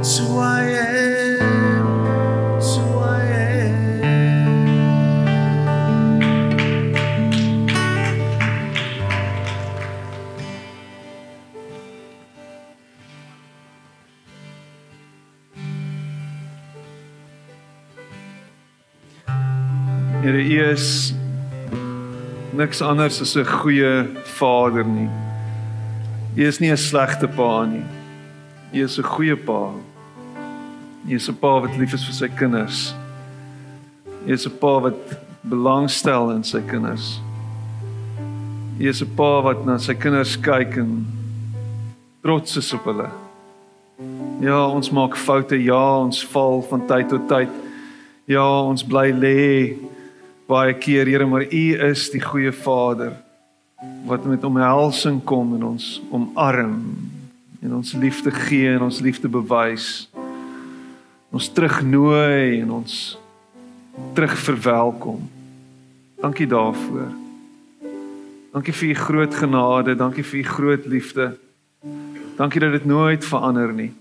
It's who I am. It's who I am. Here U is niks anders as 'n goeie vader nie. U is nie 'n slegte pa nie. U is 'n goeie pa. Is 'n pa wat lief is vir sy kinders. Is 'n pa wat belangstel in sy kinders. Is 'n pa wat na sy kinders kyk en trots is op hulle. Ja, ons maak foute. Ja, ons val van tyd tot tyd. Ja, ons bly lê baie keer, Here, maar U is die goeie Vader wat met omhelsing kom en ons omarm en ons liefde gee en ons liefde bewys. Ons terugnooi en ons terug verwelkom. Dankie daarvoor. Dankie vir u groot genade, dankie vir u groot liefde. Dankie dat dit nooit verander nie.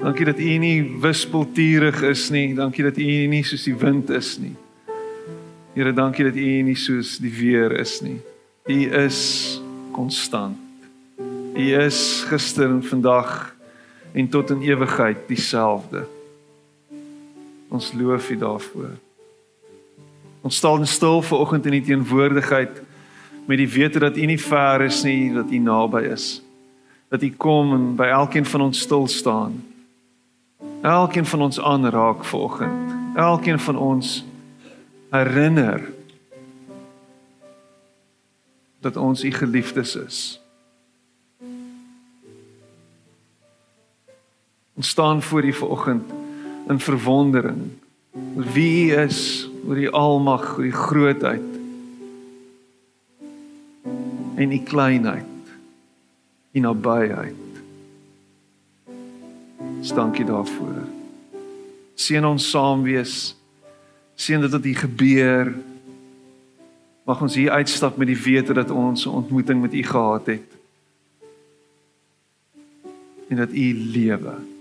Dankie dat u nie wispelturig is nie. Dankie dat u nie soos die wind is nie. Here, dankie dat u nie soos die weer is nie. U is konstant. U is gister en vandag en tot in ewigheid dieselfde. Ons loof U daarvoor. Ons staan stil ver oggend in U teenwoordigheid met die wete dat U nie ver is nie, dat U naby is. Dat U kom en by elkeen van ons stil staan. Elkeen van ons aanraak ver oggend. Elkeen van ons herinner dat ons U geliefdes is. Ons staan voor U vanoggend in verwondering oor wie U is, oor U almag, oor U grootheid en U kleinheid, U nabyheid. Dankie daarvoor. Seën ons saam wees. Seën dit wat hier gebeur. Mag ons hier uitstap met die wete dat ons 'n ontmoeting met U gehad het. En dat U lewe.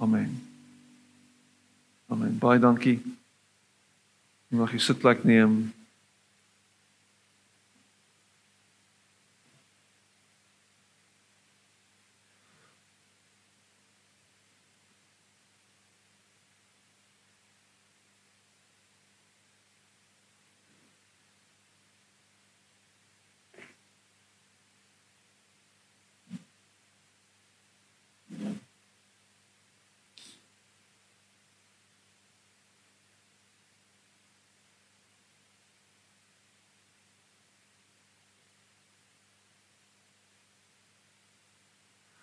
Amen. Amen. Baie dankie. Jy mag jy sitplek neem.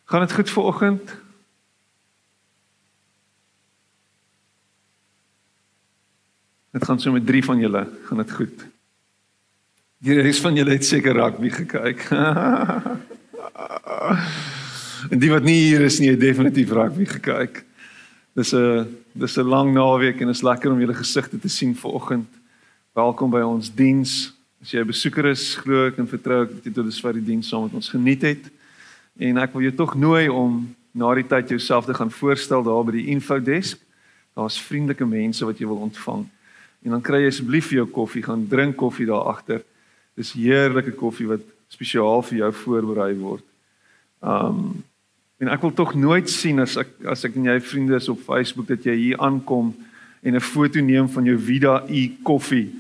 Gaan dit goed vir oggend? Dit gaan so met 3 van julle, gaan dit goed. Die res van julle het seker rugby gekyk. en die wat nie hier is nie, het definitief rugby gekyk. Dis 'n dis 'n lang naweek en is lekker om julle gesigte te sien vir oggend. Welkom by ons diens. As jy 'n besoeker is, glo ek en vertrou ek dat jy tot dusver die diens saam met ons geniet het. En ek wil jou tog nooi om na die tyd jouself te gaan voorstel daar by die infodesk. Daar's vriendelike mense wat jy wil ontvang. En dan kry jy asseblief vir jou koffie, gaan drink koffie daar agter. Dis heerlike koffie wat spesiaal vir jou voorberei word. Um en ek wil tog nooit sien as ek as ek en jy vriende is op Facebook dat jy hier aankom en 'n foto neem van jou Vida e koffie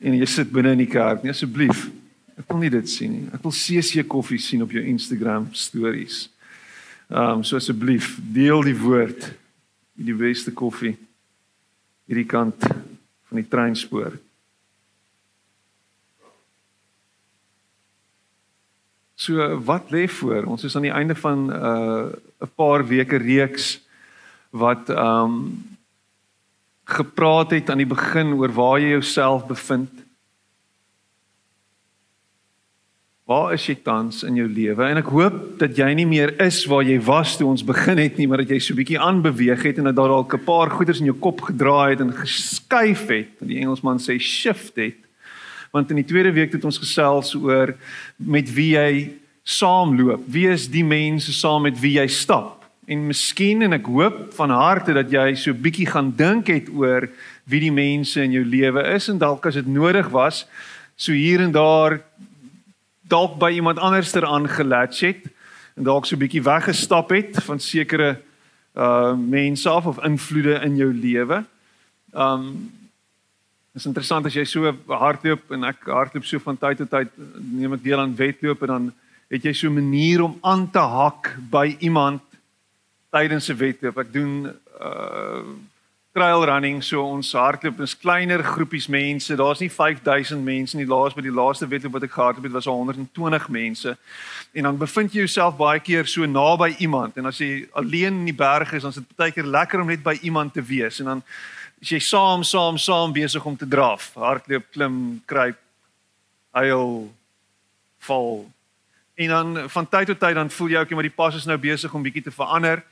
en jy sit binne in die kerk. Nee asseblief. Ek wil nie dit sien nie. Ek wil CC koffie sien op jou Instagram stories. Ehm um, so asseblief deel die woord. Die beste koffie hierdie kant van die treinspoor. So wat lê voor? Ons is aan die einde van 'n uh, 'n paar weke reeks wat ehm um, gepraat het aan die begin oor waar jy jouself bevind. Waar is jy tans in jou lewe? En ek hoop dat jy nie meer is waar jy was toe ons begin het nie, maar dat jy so 'n bietjie aanbeweeg het en dat daar dalk 'n paar goeders in jou kop gedraai het en geskuif het. Die Engelsman sê shift het. Want in die tweede week het ons gesels oor met wie jy saamloop? Wie is die mense saam met wie jy stap? En miskien en ek hoop van harte dat jy so bietjie gaan dink het oor wie die mense in jou lewe is en dalk as dit nodig was, so hier en daar dalk by iemand anderster aangelatch het en dalk so 'n bietjie weggestap het van sekere uh mense af of invloede in jou lewe. Um is interessant as jy so hardloop en ek hardloop so van tyd tot tyd neem ek deel aan wedloop en dan het jy so 'n manier om aan te hak by iemand tydens 'n wedloop. Ek doen uh trail running so ons hardloop is kleiner groepies mense. Daar's nie 5000 mense nie. Laas by die laaste wedloop wat ek gehardloop het was 120 mense. En dan bevind jy jouself baie keer so naby iemand en as jy alleen in die berg is, dan is dit baie keer lekker om net by iemand te wees en dan as jy saam saam saam besig om te draf, hardloop, klim, kruip, huil, val. En dan van tyd tot tyd dan voel jy ook maar die pas is nou besig om bietjie te verander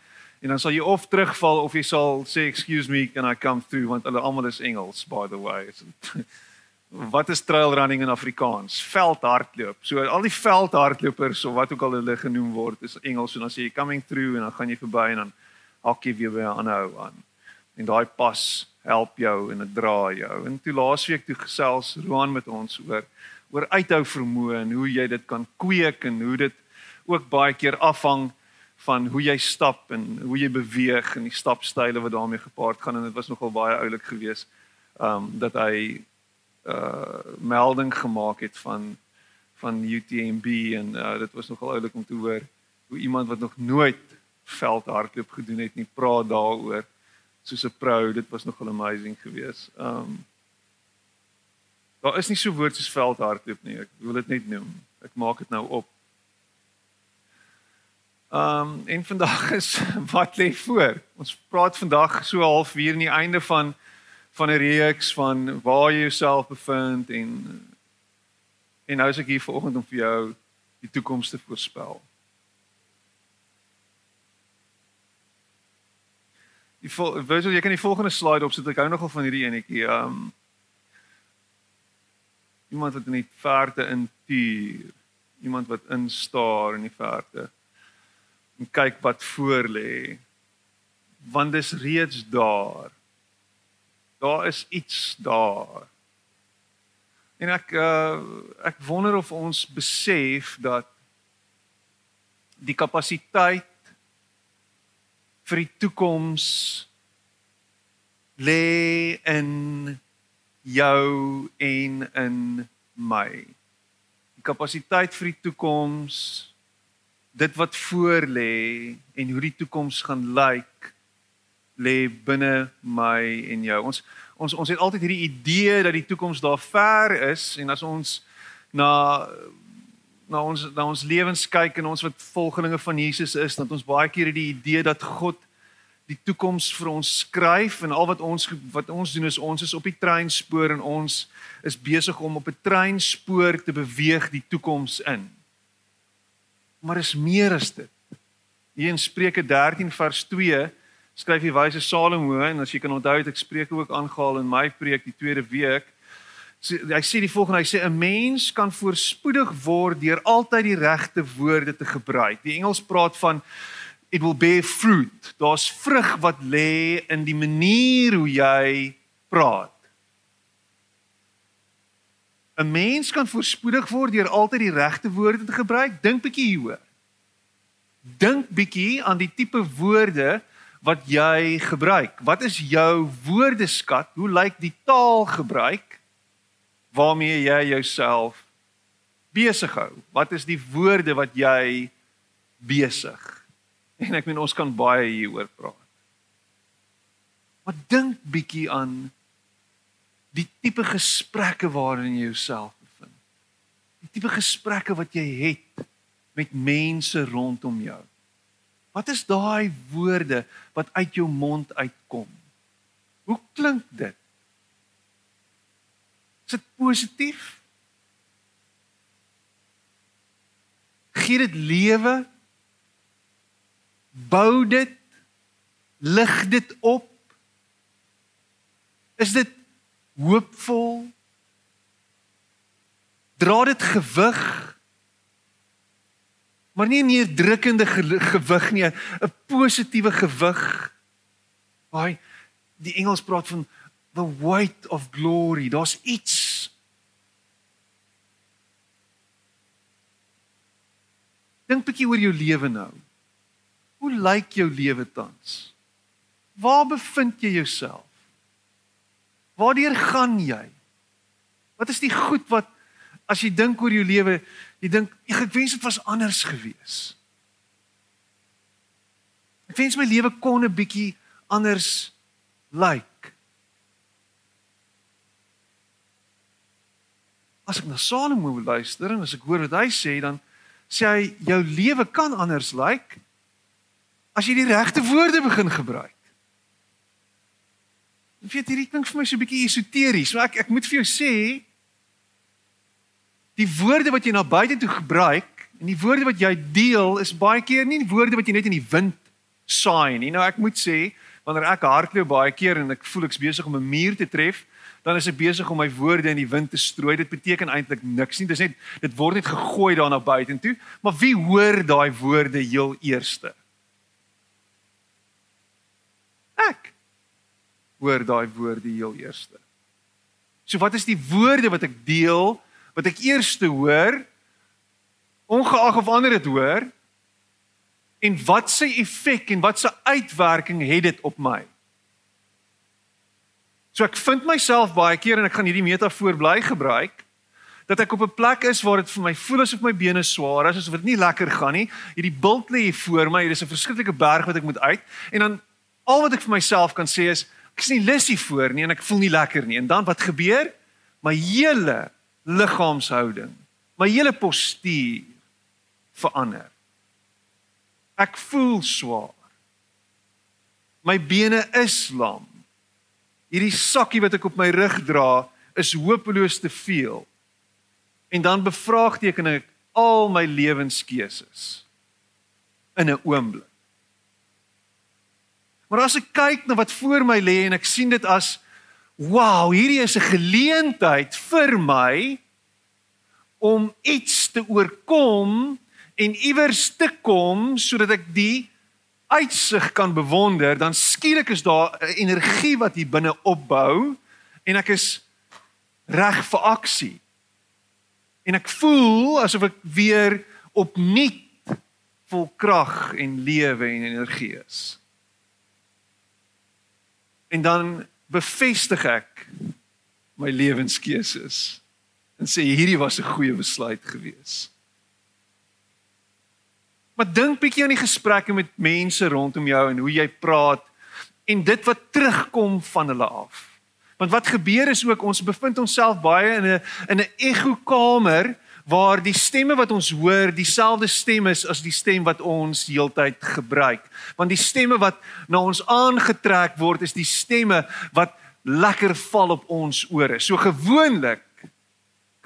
en dan sal jy of terugval of jy sal sê excuse me can I come through want hulle almal is Engels by the way. Wat is trail running in Afrikaans? Veldhardloop. So al die veldhardlopers of wat ook al hulle genoem word is Engels en dan sê jy coming through en dan gaan jy verby en dan hak jy weer by 'n ander ou aan. En daai pas help jou en dit dra jou. En toe laasweek toe gesels Roan met ons oor oor uithou vermoë en hoe jy dit kan kweek en hoe dit ook baie keer afhang van hoe jy stap en hoe jy beweeg en die stapstyle wat daarmee gepaard gaan en dit was nogal baie oulik geweest. Um dat hy uh melding gemaak het van van UTMB en uh, dit was nogal oulik om te hoor hoe iemand wat nog nooit veldhardloop gedoen het nie praat daaroor soos 'n pro, dit was nogal amazing geweest. Um Daar is nie so woord soos veldhardloop nie. Ek wil dit net noem. Ek maak dit nou op. Um en vandag is wat lê voor. Ons praat vandag so half hier aan die einde van van 'n reeks van waar jy jouself bevind en en nou is ek hier vanoggend om vir jou die toekoms te voorspel. Die wil jy kan die volgende slide opsit. Ek hou nogal van hierdie enetjie. Um iemand wat in die verte intuur. Iemand wat instaar in die verte. En kyk wat voor lê. Want dis reeds daar. Daar is iets daar. En ek uh ek wonder of ons besef dat die kapasiteit vir die toekoms lê in jou en in my. Die kapasiteit vir die toekoms, dit wat voor lê en hoe die toekoms gaan lyk, lê binne my en jou. Ons ons ons het altyd hierdie idee dat die toekoms daar ver is en as ons na na ons na ons lewens kyk en ons wat volgelinge van Jesus is, dat ons baie keer die idee dat God die toekoms vir ons skryf en al wat ons wat ons doen is ons is op die treinspoor en ons is besig om op 'n treinspoor te beweeg die toekoms in. Maar is meer as dit. Hier in Spreuke 13 vers 2 skryf die wyse Salomo en as jy kan onthou het ek Spreuke ook aangehaal in my preek die tweede week hy sê die volgende hy sê 'n mens kan voorspoedig word deur altyd die regte woorde te gebruik. Die Engels praat van it will bear fruit. Daar's vrug wat lê in die manier hoe jy praat. 'n Mens kan voorspoedig word deur altyd die regte woorde te gebruik. Dink bietjie hieroor. Dink bietjie aan die tipe woorde wat jy gebruik. Wat is jou woordeskat? Hoe lyk die taal gebruik? waarmee jy jouself besig hou. Wat is die woorde wat jy besig? En ek meen ons kan baie hieroor praat. Maar dink bietjie aan die tipe gesprekke waarin jy jouself bevind. Die tipe gesprekke wat jy het met mense rondom jou. Wat is daai woorde wat uit jou mond uitkom? Hoe klink dit? Is dit positief? Gee dit lewe? Bou dit? Lig dit op? Is dit hoopvol? Dra dit gewig? Maar nie 'n neerdrukkende ge gewig nie, 'n positiewe gewig. Baie die Engels praat van the weight of glory. Daar's iets Dink 'n bietjie oor jou lewe nou. Hoe lyk jou lewe tans? Waar bevind jy jouself? Waardeur gaan jy? Wat is die goed wat as jy dink oor jou lewe, jy dink ek wens dit was anders gewees. Ek wens my lewe kon 'n bietjie anders lyk. As ek na Salomo luister en as ek hoor wat hy sê, dan sê hy jou lewe kan anders lyk as jy die regte woorde begin gebruik. Ek weet hierdie klink vir my so 'n bietjie esoteries, maar ek ek moet vir jou sê die woorde wat jy na buite toe gebruik en die woorde wat jy deel is baie keer nie woorde wat jy net in die wind saai nie. Nou ek moet sê wanneer ek hardloop baie keer en ek voel ek's besig om 'n muur te tref, dan is ek besig om my woorde in die wind te strooi. Dit beteken eintlik niks nie. Dit is net dit word net gegooi daar na buite toe. Maar wie hoor daai woorde heel eerste? Ek hoor daai woorde heel eerste. So wat is die woorde wat ek deel wat ek eerste hoor ongeag of ander dit hoor en wat se effek en wat se uitwerking het dit op my? So ek vind myself baie keer en ek gaan hierdie metafoor bly gebruik dat ek op 'n plek is waar dit vir my voel asof my bene swaar is, asof dit nie lekker gaan nie. Hierdie bult lê hier voor my, hier is 'n verskriklike berg wat ek moet uit en dan al wat ek vir myself kan sê is ek is nie lus hiervoor nie en ek voel nie lekker nie. En dan wat gebeur? My hele liggaamshouding, my hele postuur verander. Ek voel swaar. My bene is lam. Hierdie sakkie wat ek op my rug dra is hopeloos te veel. En dan bevraagteken ek al my lewenskeuses in 'n oomblik. Maar as ek kyk na wat voor my lê en ek sien dit as wow, hierdie is 'n geleentheid vir my om iets te oorkom en iewers te kom sodat ek die uitsig kan bewonder, dan skielik is daar 'n energie wat hier binne opbou en ek is reg vir aksie. En ek voel asof ek weer opnuut vol krag en lewe en energie is en dan bevestig ek my lewenskeuses en sê hierdie was 'n goeie besluit gewees. Maar dink bietjie aan die gesprekke met mense rondom jou en hoe jy praat en dit wat terugkom van hulle af. Want wat gebeur is ook ons bevind onsself baie in 'n in 'n ekokamer waar die stemme wat ons hoor dieselfde stem is as die stem wat ons heeltyd gebruik. Want die stemme wat na ons aangetrek word is die stemme wat lekker val op ons ore. So gewoonlik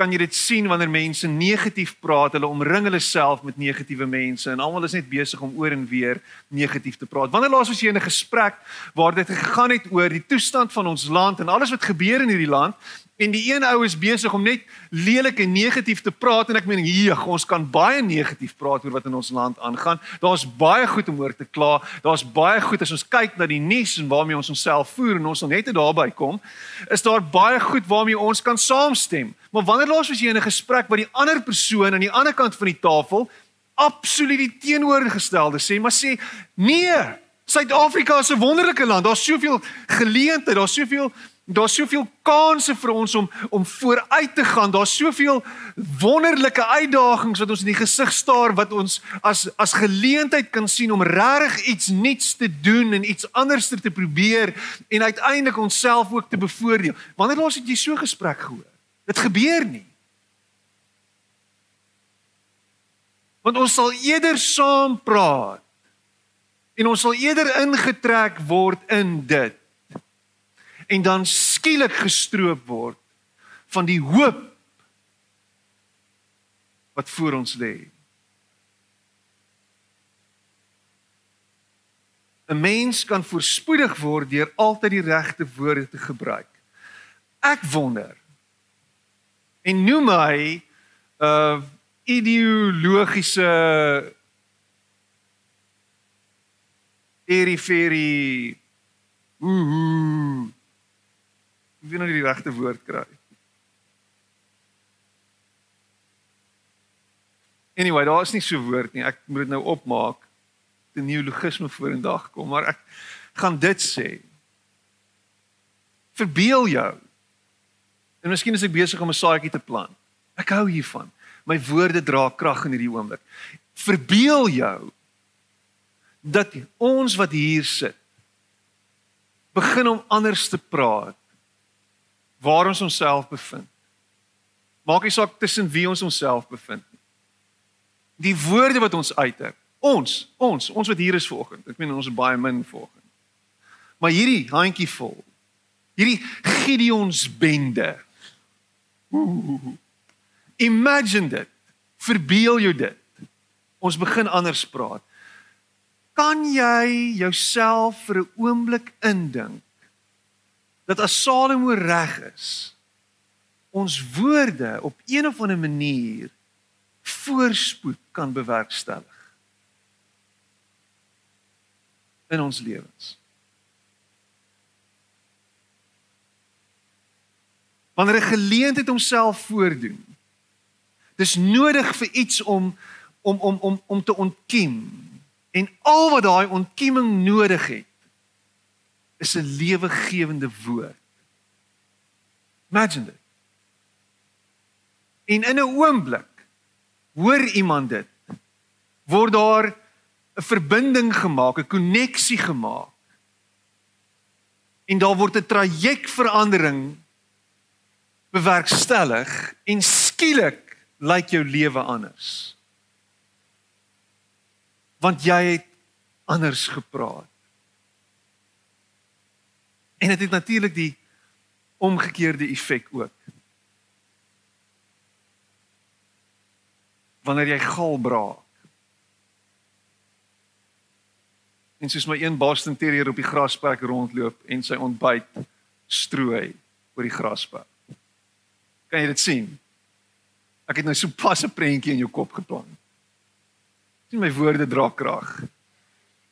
kan jy dit sien wanneer mense negatief praat, hulle omring hulle self met negatiewe mense en almal is net besig om oor en weer negatief te praat. Wanneer laas was jy in 'n gesprek waar dit gegaan het oor die toestand van ons land en alles wat gebeur in hierdie land En die een ou is besig om net lelik en negatief te praat en ek meen hier ons kan baie negatief praat oor wat in ons land aangaan. Daar's baie goed om oor te kla. Daar's baie goed as ons kyk na die nuus en waarmee ons onsself voer en ons wil net daarby kom. Is daar baie goed waarmee ons kan saamstem. Maar wanneer laas was jy in 'n gesprek waar die ander persoon aan die ander kant van die tafel absoluut die teenoorgestelde sê, maar sê nee, Suid-Afrika is 'n wonderlike land. Daar's soveel geleenthede, daar's soveel Daar's soveel kansse vir ons om om vooruit te gaan. Daar's soveel wonderlike uitdagings wat ons in die gesig staar wat ons as as geleentheid kan sien om regtig iets nuuts te doen en iets anders te probeer en uiteindelik onsself ook te bevoordeel. Wanneer laas het jy so gesprek gehoor? Dit gebeur nie. Want ons sal eerder saam praat en ons sal eerder ingetrek word in dit en dan skielik gestroop word van die hoop wat voor ons lê. 'n Mens kan voorspoedig word deur altyd die regte woorde te gebruik. Ek wonder en noem hy 'n uh, ideologiese periferi ooh ooh. Wie nou die regte woord kry. Anyway, daar is nie so woord nie. Ek moet dit nou opmaak. 'n Neologisme vorendag kom, maar ek gaan dit sê. Verbeel jou. En miskien is ek besig om 'n saadjie te plant. Ek hou hiervan. My woorde dra krag in hierdie oomblik. Verbeel jou dat ons wat hier sit begin om anders te praat waar ons onsself bevind. Maak nie saak tussen wie ons onsself bevind nie. Die woorde wat ons uiter, ons, ons, ons wat hier is vanoggend. Ek meen ons is baie min vanoggend. Maar hierdie handjie vol. Hierdie Gideons bende. Imagine dit. Verbeel jou dit. Ons begin anders praat. Kan jy jouself vir 'n oomblik indink dat as Salomo reg is, ons woorde op een of ander manier voorspoed kan bewerkstellig in ons lewens. Wanneer 'n geleentheid homself voordoen, dis nodig vir iets om om om om om te ontkiem en al wat daai ontkieming nodig het is 'n lewegewende woord. Imagine dit. En in 'n oomblik hoor iemand dit. Word daar 'n verbinding gemaak, 'n koneksie gemaak. En daar word 'n trajectverandering bewerkstellig en skielik lyk jou lewe anders. Want jy het anders gepraat. En dit het natuurlik die omgekeerde effek ook. Wanneer jy gal braak. En soos my een Boston Terrier op die grasperk rondloop en sy ontbyt strooi oor die grasperk. Kan jy dit sien? Ek het nou so pas 'n prentjie in jou kop geplant. Sien my woorde dra krag.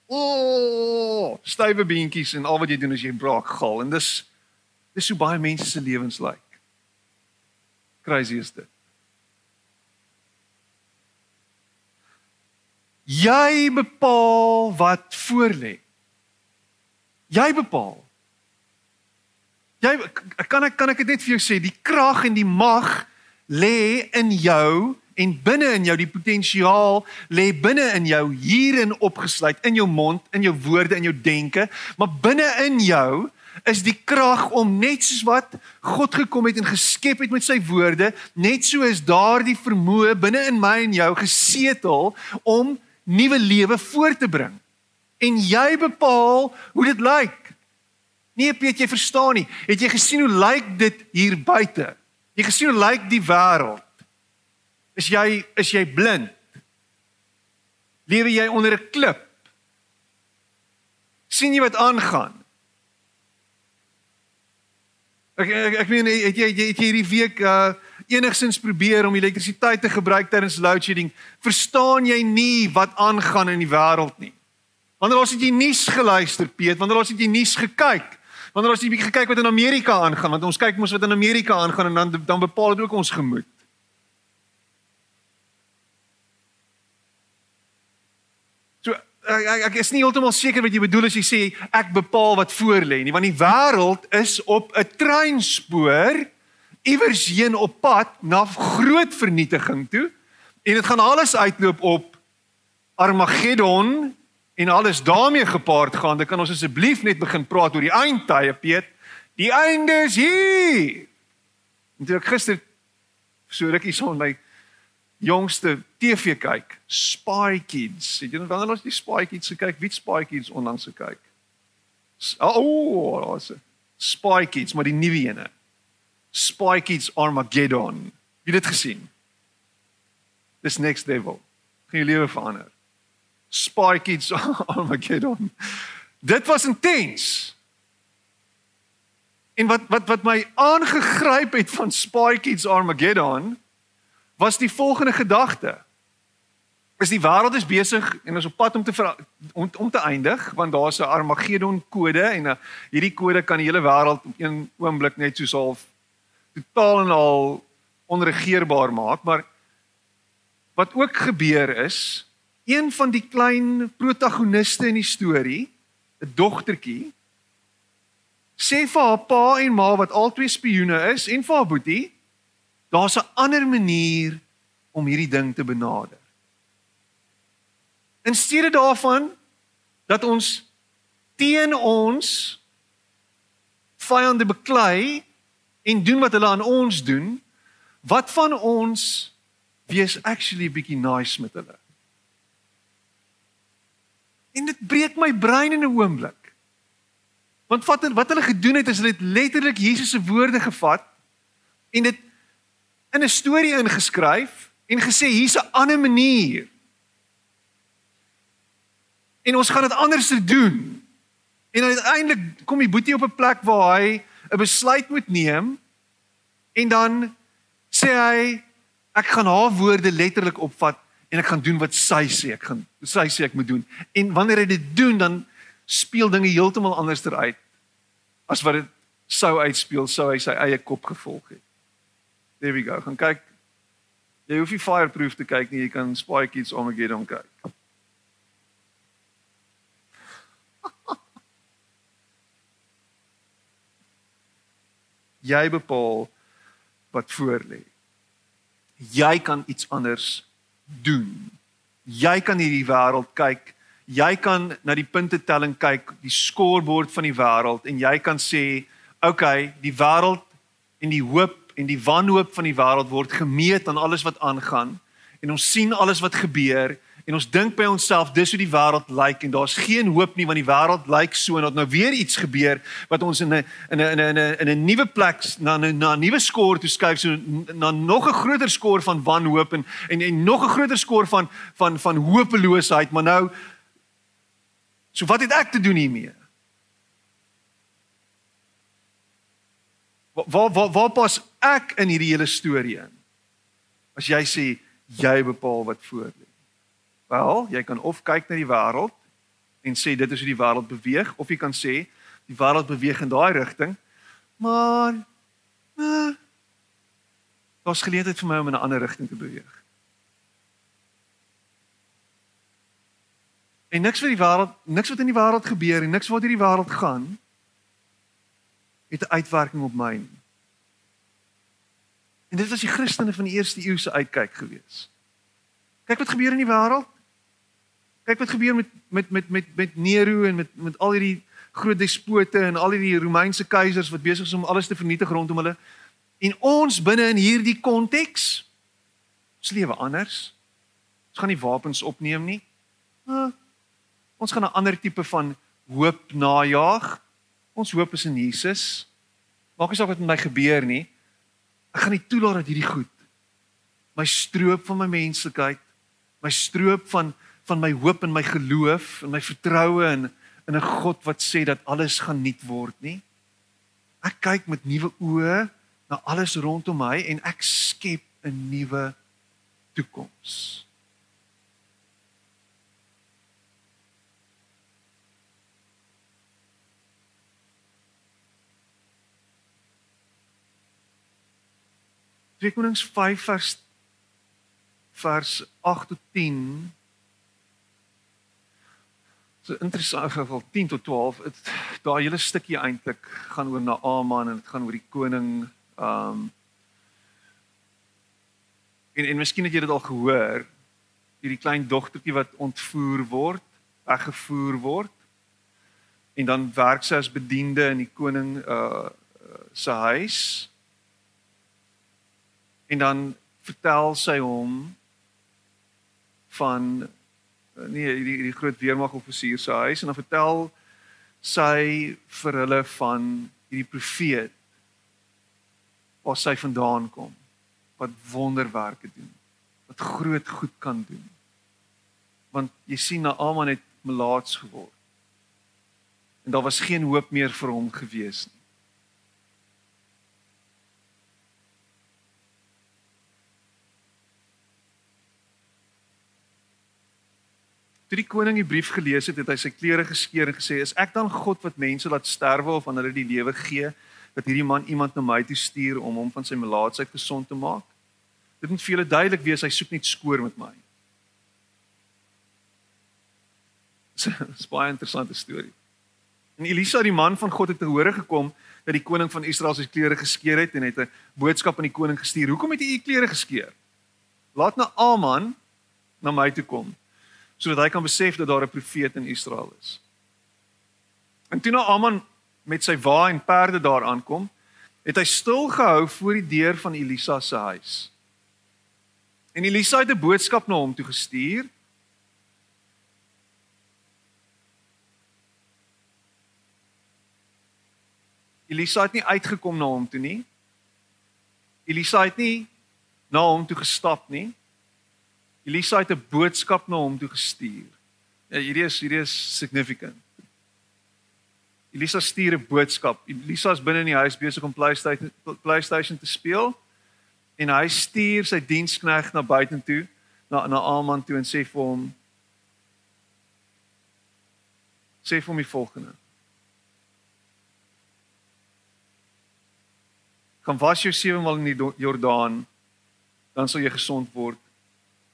O, oh, stywe beentjies en al wat jy doen is jy braak gal en dis dis hoe baie mense se lewens lyk. Like. Crazy is dit. Jy bepaal wat voorlê. Jy bepaal. Jy kan ek kan ek dit net vir jou sê, die krag en die mag lê in jou en binne in jou die potensiaal lê binne in jou hierin opgesluit in jou mond, in jou woorde, in jou denke, maar binne in jou is die krag om net soos wat God gekom het en geskep het met sy woorde, net so is daardie vermoë binne in my en jou gesetel om nuwe lewe voort te bring. En jy bepaal hoe dit lyk. Nee, Piet, jy verstaan nie. Het jy gesien hoe lyk dit hier buite? Jy gesien hoe lyk die wêreld? Is jy is jy blind? Lewe jy onder 'n klip? sien jy wat aangaan? Ek ek, ek meen het jy het jy hierdie week uh enigsins probeer om elektrisiteit te gebruik tydens load shedding? Verstaan jy nie wat aangaan in die wêreld nie? Wanneer ons het jy nuus geluister, Piet, wanneer ons het jy nuus gekyk? Wanneer ons het jy bietjie gekyk wat in Amerika aangaan, want ons kyk mos wat in Amerika aangaan en dan dan bepaal dit ook ons gemoed. Ek, ek is nie heeltemal seker wat jy bedoel as jy sê ek bepaal wat voor lê nie, want die wêreld is op 'n treinspoor iewers heen op pad na groot vernietiging toe en dit gaan alles uitloop op Armageddon en alles daarmee gepaard gaan. Dan kan ons asseblief net begin praat oor die eindtye, Piet. Die einde is hier. En toe ek gister so rukkie son my jongste TV kyk, Spy Kids. Het jy wanneer ons die Spy Kids gekyk? Wie Spy Kids onlangs gekyk? O, oh, daar's Spy Kids, maar die nuwe ene. Spy Kids Armageddon. Wie dit gesien? This next level. Gaan jou lewe verander. Spy Kids Armageddon. Dit was intens. En wat wat wat my aangegryp het van Spy Kids Armageddon was die volgende gedagte. is die wêreld is besig en ons op pad om te ver, om, om te eindig want daar's 'n Armageddon kode en uh, hierdie kode kan die hele wêreld op een oomblik net soos half totaal en al onregeerbaar maak maar wat ook gebeur is een van die klein protagoniste in die storie 'n dogtertjie sê vir haar pa en ma wat albei spioene is en vir haar boetie daar's 'n ander manier om hierdie ding te benader In steede daarvan dat ons teen ons vyande beklei en doen wat hulle aan ons doen, wat van ons wees actually bietjie nice met hulle? En dit breek my brein in 'n oomblik. Want wat wat hulle gedoen het is hulle het letterlik Jesus se woorde gevat en dit in 'n storie ingeskryf en gesê hier's 'n ander manier en ons gaan dit anders doen. En uiteindelik kom die boetie op 'n plek waar hy 'n besluit moet neem en dan sê hy ek gaan haar woorde letterlik opvat en ek gaan doen wat sy sê ek gaan sy sê ek moet doen. En wanneer hy dit doen dan speel dinge heeltemal anders uit as wat dit sou uitspeel sou hy sy eie kop gevolg het. There we go. Gaan kyk. Jy hoef nie fireproof te kyk nie, jy kan Spy Kids Armageddon kyk. Jy bepaal wat voor lê. Jy kan iets anders doen. Jy kan hierdie wêreld kyk. Jy kan na die puntetelling kyk, die skoorbord van die wêreld en jy kan sê, "Oké, okay, die wêreld en die hoop en die wanhoop van die wêreld word gemeet aan alles wat aangaan en ons sien alles wat gebeur en ons dink by onsself dis hoe die wêreld lyk en daar's geen hoop nie want die wêreld lyk so en dat nou weer iets gebeur wat ons in 'n in 'n in 'n in 'n nuwe plek na na 'n nuwe skoor toe skuif so na nog 'n groter skoor van wanhoop en en en nog 'n groter skoor van van van hopeloosheid maar nou so wat het ek te doen hiermee Waar waar waar pas ek in hierdie hele storie in? As jy sê jy bepaal wat voor lê. Wel, jy kan of kyk na die wêreld en sê dit is hoe die wêreld beweeg of jy kan sê die wêreld beweeg in daai rigting. Maar uh, daar's geleentheid vir my om in 'n ander rigting te beweeg. En niks wat die wêreld, niks wat in die wêreld gebeur en niks wat hierdie wêreld gaan het 'n uitwerking op my nie. En dit was die Christene van die eerste eeu se uitkyk gewees. Kyk wat gebeur in die wêreld. Kyk wat gebeur met met met met met Nero en met met al hierdie groot despote en al hierdie Romeinse keisers wat besig is om alles te vernietig rondom hulle. En ons binne in hierdie konteks ons lewe anders. Ons gaan nie wapens opneem nie. Uh, ons gaan 'n ander tipe van hoop najag. Ons hoop is in Jesus. Maak nie saak wat met my gebeur nie. Ek gaan nie toelaat dat hierdie goed my stroop van my menslikheid, my stroop van van my hoop en my geloof en my vertroue in in 'n God wat sê dat alles gaan nuut word nie. Ek kyk met nuwe oë na alles rondom my en ek skep 'n nuwe toekoms. Twee Konings 5 vers vers 8 tot 10 So interessant geval 10 tot 12. Dit daai hele stukkie eintlik gaan oor Naaman en dit gaan oor die koning. Um en en miskien het jy dit al gehoor. Hierdie klein dogtertjie wat ontvoer word, weggevoer word. En dan werk sy as bediende in die koning uh se huis. En dan vertel sy hom van nee die die groot weermagoffisier se huis en dan vertel sy vir hulle van hierdie profeet waar sy vandaan kom wat wonderwerke doen wat groot goed kan doen. Want jy sien Naaman het melaats geword. En daar was geen hoop meer vir hom gewees nie Toe die koning die brief gelees het, het hy sy klere geskeur en gesê: "Is ek dan God wat mense laat sterwe of aan hulle die lewe gee dat hierdie man iemand na my toe stuur om hom van sy melaatsheid gesond te maak?" Dit moet vir julle duidelik wees hy soek net skoor met my. Dis 'n baie interessante storie. En Elisa, die man van God het te hore gekom dat die koning van Israel sy klere geskeur het en het 'n boodskap aan die koning gestuur. Hoekom het hy u klere geskeur? Laat na Aman na my toe kom sodat hy kan besef dat daar 'n profeet in Israel is. En toe na Aman met sy wa en perde daar aankom, het hy stil gehou voor die deur van Elisa se huis. En Elisa het 'n boodskap na hom toe gestuur. Elisa het nie uitgekom na hom toe nie. Elisa het nie na hom toe gestap nie. Elisa het 'n boodskap na hom toe gestuur. Ja, hierdie is hierdie is significant. Elisa stuur 'n boodskap. Elisa is binne in die huis besig om PlayStation PlayStation te speel en hy stuur sy diensknegt na buitentoe na na Aman toe en sê vir hom sê vir hom die volgende Kom was jou sewe maal in die Jordaan dan sal jy gesond word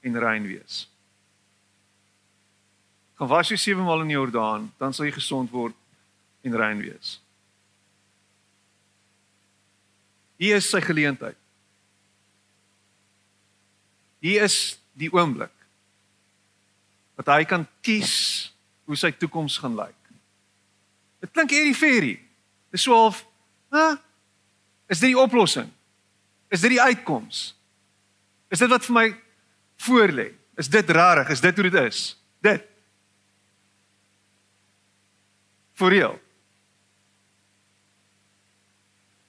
en rein wees. Kom was jou sewe maal in die Jordaan dan sal jy gesond word en rein wees. Hier is sy geleentheid. Hier is die oomblik wat hy kan kies hoe sy toekoms gaan lyk. Dit klink hierdie fairy. Dis so half, hè? Is dit die oplossing? Is dit die uitkoms? Is dit wat vir my voorlê? Is dit rarig? Is dit hoe dit is? Dit. Real.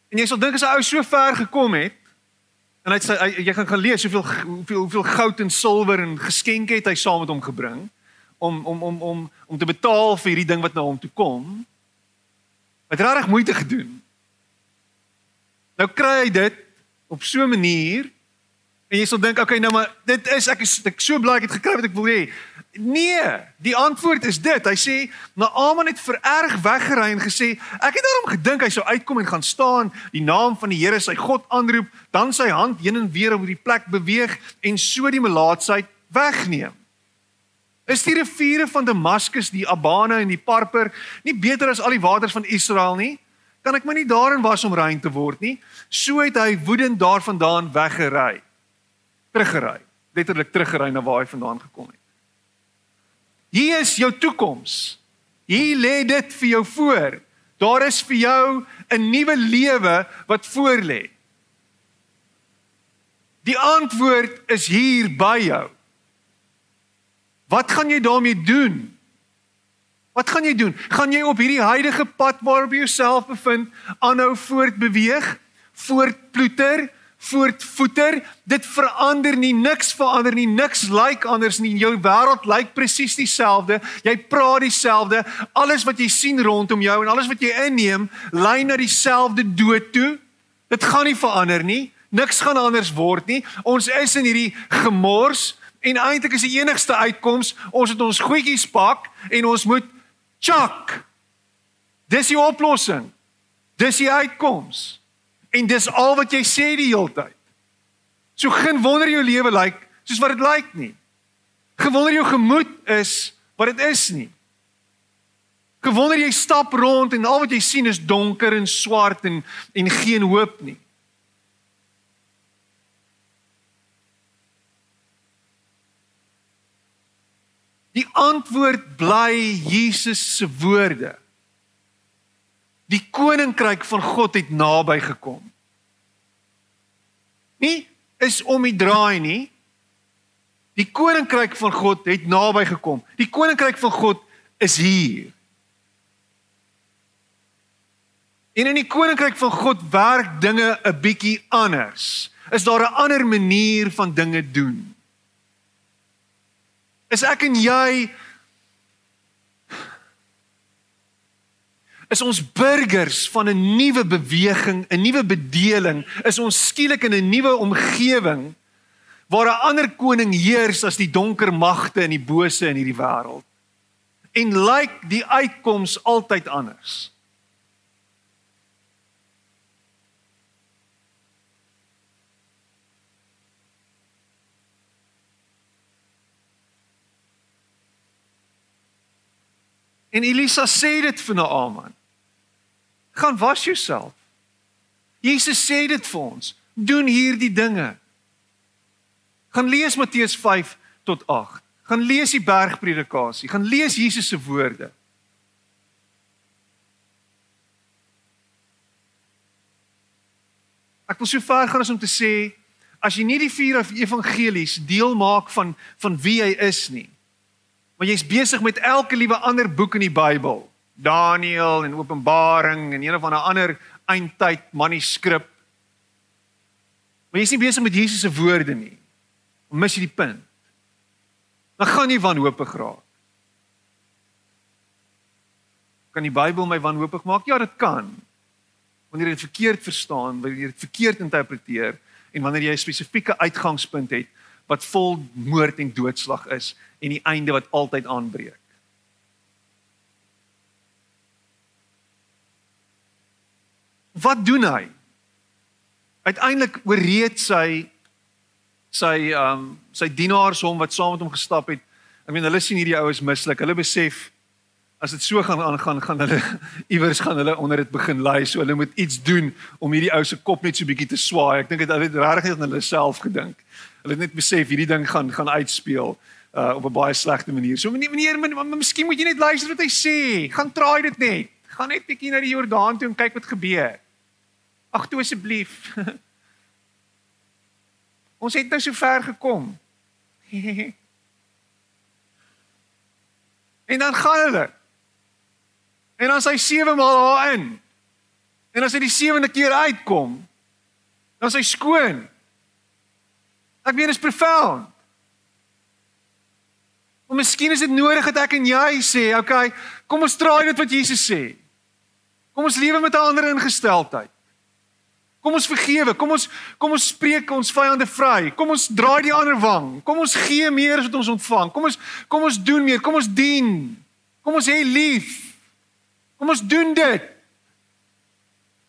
En jy sal dink as 'n ou so ver gekom het, En hy sê jy gaan gaan lees hoeveel hoeveel hoeveel goud en silwer en geskenke het hy saam met hom gebring om om om om om te betaal vir hierdie ding wat na hom toe kom. Het regtig moeite gedoen. Nou kry hy dit op so 'n manier en jy sal dink okay nou maar dit is ek is ek so bly ek het gekry wat ek wil hê. Nee, die antwoord is dit. Hy sê Naaman het vererg weggery en gesê ek het daarom gedink hy sou uitkom en gaan staan, die naam van die Here sy God aanroep, dan sy hand heen en weer oor die plek beweeg en so die melaatsheid wegneem. Is die riviere van Damaskus, die Abana en die Parper nie beter as al die waters van Israel nie? Kan ek my nie daarin was om rein te word nie? So het hy woedend daarvandaan weggery. Teruggery, letterlik teruggery na waar hy vandaan gekom het. Hier is jou toekoms. Hier lê dit vir jou voor. Daar is vir jou 'n nuwe lewe wat voorlê. Die antwoord is hier by jou. Wat gaan jy daarmee doen? Wat gaan jy doen? Gaan jy op hierdie huidige pad waarop jy jouself bevind aanhou voortbeweeg, voortploeter, voortvoeter. Dit verander nie, niks verander nie, niks lyk like anders nie. Jou wêreld lyk like presies dieselfde. Jy praat dieselfde. Alles wat jy sien rondom jou en alles wat jy inneem, lei na dieselfde dood toe. Dit gaan nie verander nie. Niks gaan anders word nie. Ons is in hierdie gemors en eintlik is die enigste uitkoms ons het ons goedjies pak en ons moet chak. Dis die oplossing. Dis die uitkoms. En dis al wat jy sê die hele tyd. So geen wonder jou lewe lyk like, soos wat dit lyk like nie. Gewonder jou gemoed is wat dit is nie. Gewonder jy stap rond en al wat jy sien is donker en swart en en geen hoop nie. Die antwoord bly Jesus se woorde. Die koninkryk van God het naby gekom. Nie is om die draai nie. Die koninkryk van God het naby gekom. Die koninkryk van God is hier. En in die koninkryk van God werk dinge 'n bietjie anders. Is daar 'n ander manier van dinge doen? Is ek en jy is ons burgers van 'n nuwe beweging, 'n nuwe bedeling, is ons skielik in 'n nuwe omgewing waar 'n ander koning heers as die donker magte en die bose in hierdie wêreld. En lyk die uitkoms altyd anders. En Elisa sê dit vir Naaman. Gaan was jouself. Jesus sê dit vir ons. Doen hierdie dinge. Gaan lees Matteus 5 tot 8. Gaan lees die bergpredikasie. Gaan lees Jesus se woorde. Ek wil so ver gaan as om te sê as jy nie die vier evangelies deel maak van van wie hy is nie, Maar jy's besig met elke liewe ander boek in die Bybel. Daniël en Openbaring en een of ander eindtyd manuskrip. Maar jy's nie besig met Jesus se woorde nie. Mis jy die punt? Dan gaan jy wanhoopig raak. Kan die Bybel my wanhoopig maak? Ja, dit kan. Wanneer jy dit verkeerd verstaan, wanneer jy dit verkeerd interpreteer en wanneer jy 'n spesifieke uitgangspunt het wat vol moord en doodslag is en die einde wat altyd aanbreek. Wat doen hy? Uiteindelik ooreed sy sy um sy dienaars hom wat saam met hom gestap het. Ek meen hulle sien hierdie oues mislik. Hulle besef as dit so gaan aangaan gaan hulle iewers gaan hulle onder dit begin lei. So hulle moet iets doen om hierdie ou se kop net so bietjie te swaai. Ek dink dit hulle het regtig aan hulle self gedink. Hulle het net besef hierdie ding gaan gaan uitspeel uh op 'n baie slegte manier. So meneer, meneer, maar miskien moet jy net luister wat hy sê. Gaan traai dit net. Gaan net bietjie na die Jordaan toe en kyk wat gebeur. Ag toe asseblief. Ons het nou so ver gekom. en dan gaan hulle. En dan sy sewe maal daarin. En as hy die sewende keer uitkom, dan sy skoon. Ek weet dit is profound. Maar miskien is dit nodig dat ek en jy sê, okay, kom ons draai dit wat Jesus sê. Kom ons lewe met 'n ander ingesteldheid. Kom ons vergewe, kom ons kom ons spreek ons vyande vry. Kom ons draai die ander wang. Kom ons gee meer as wat ons ontvang. Kom ons kom ons doen meer. Kom ons dien. Kom ons hê lief. Kom ons doen dit.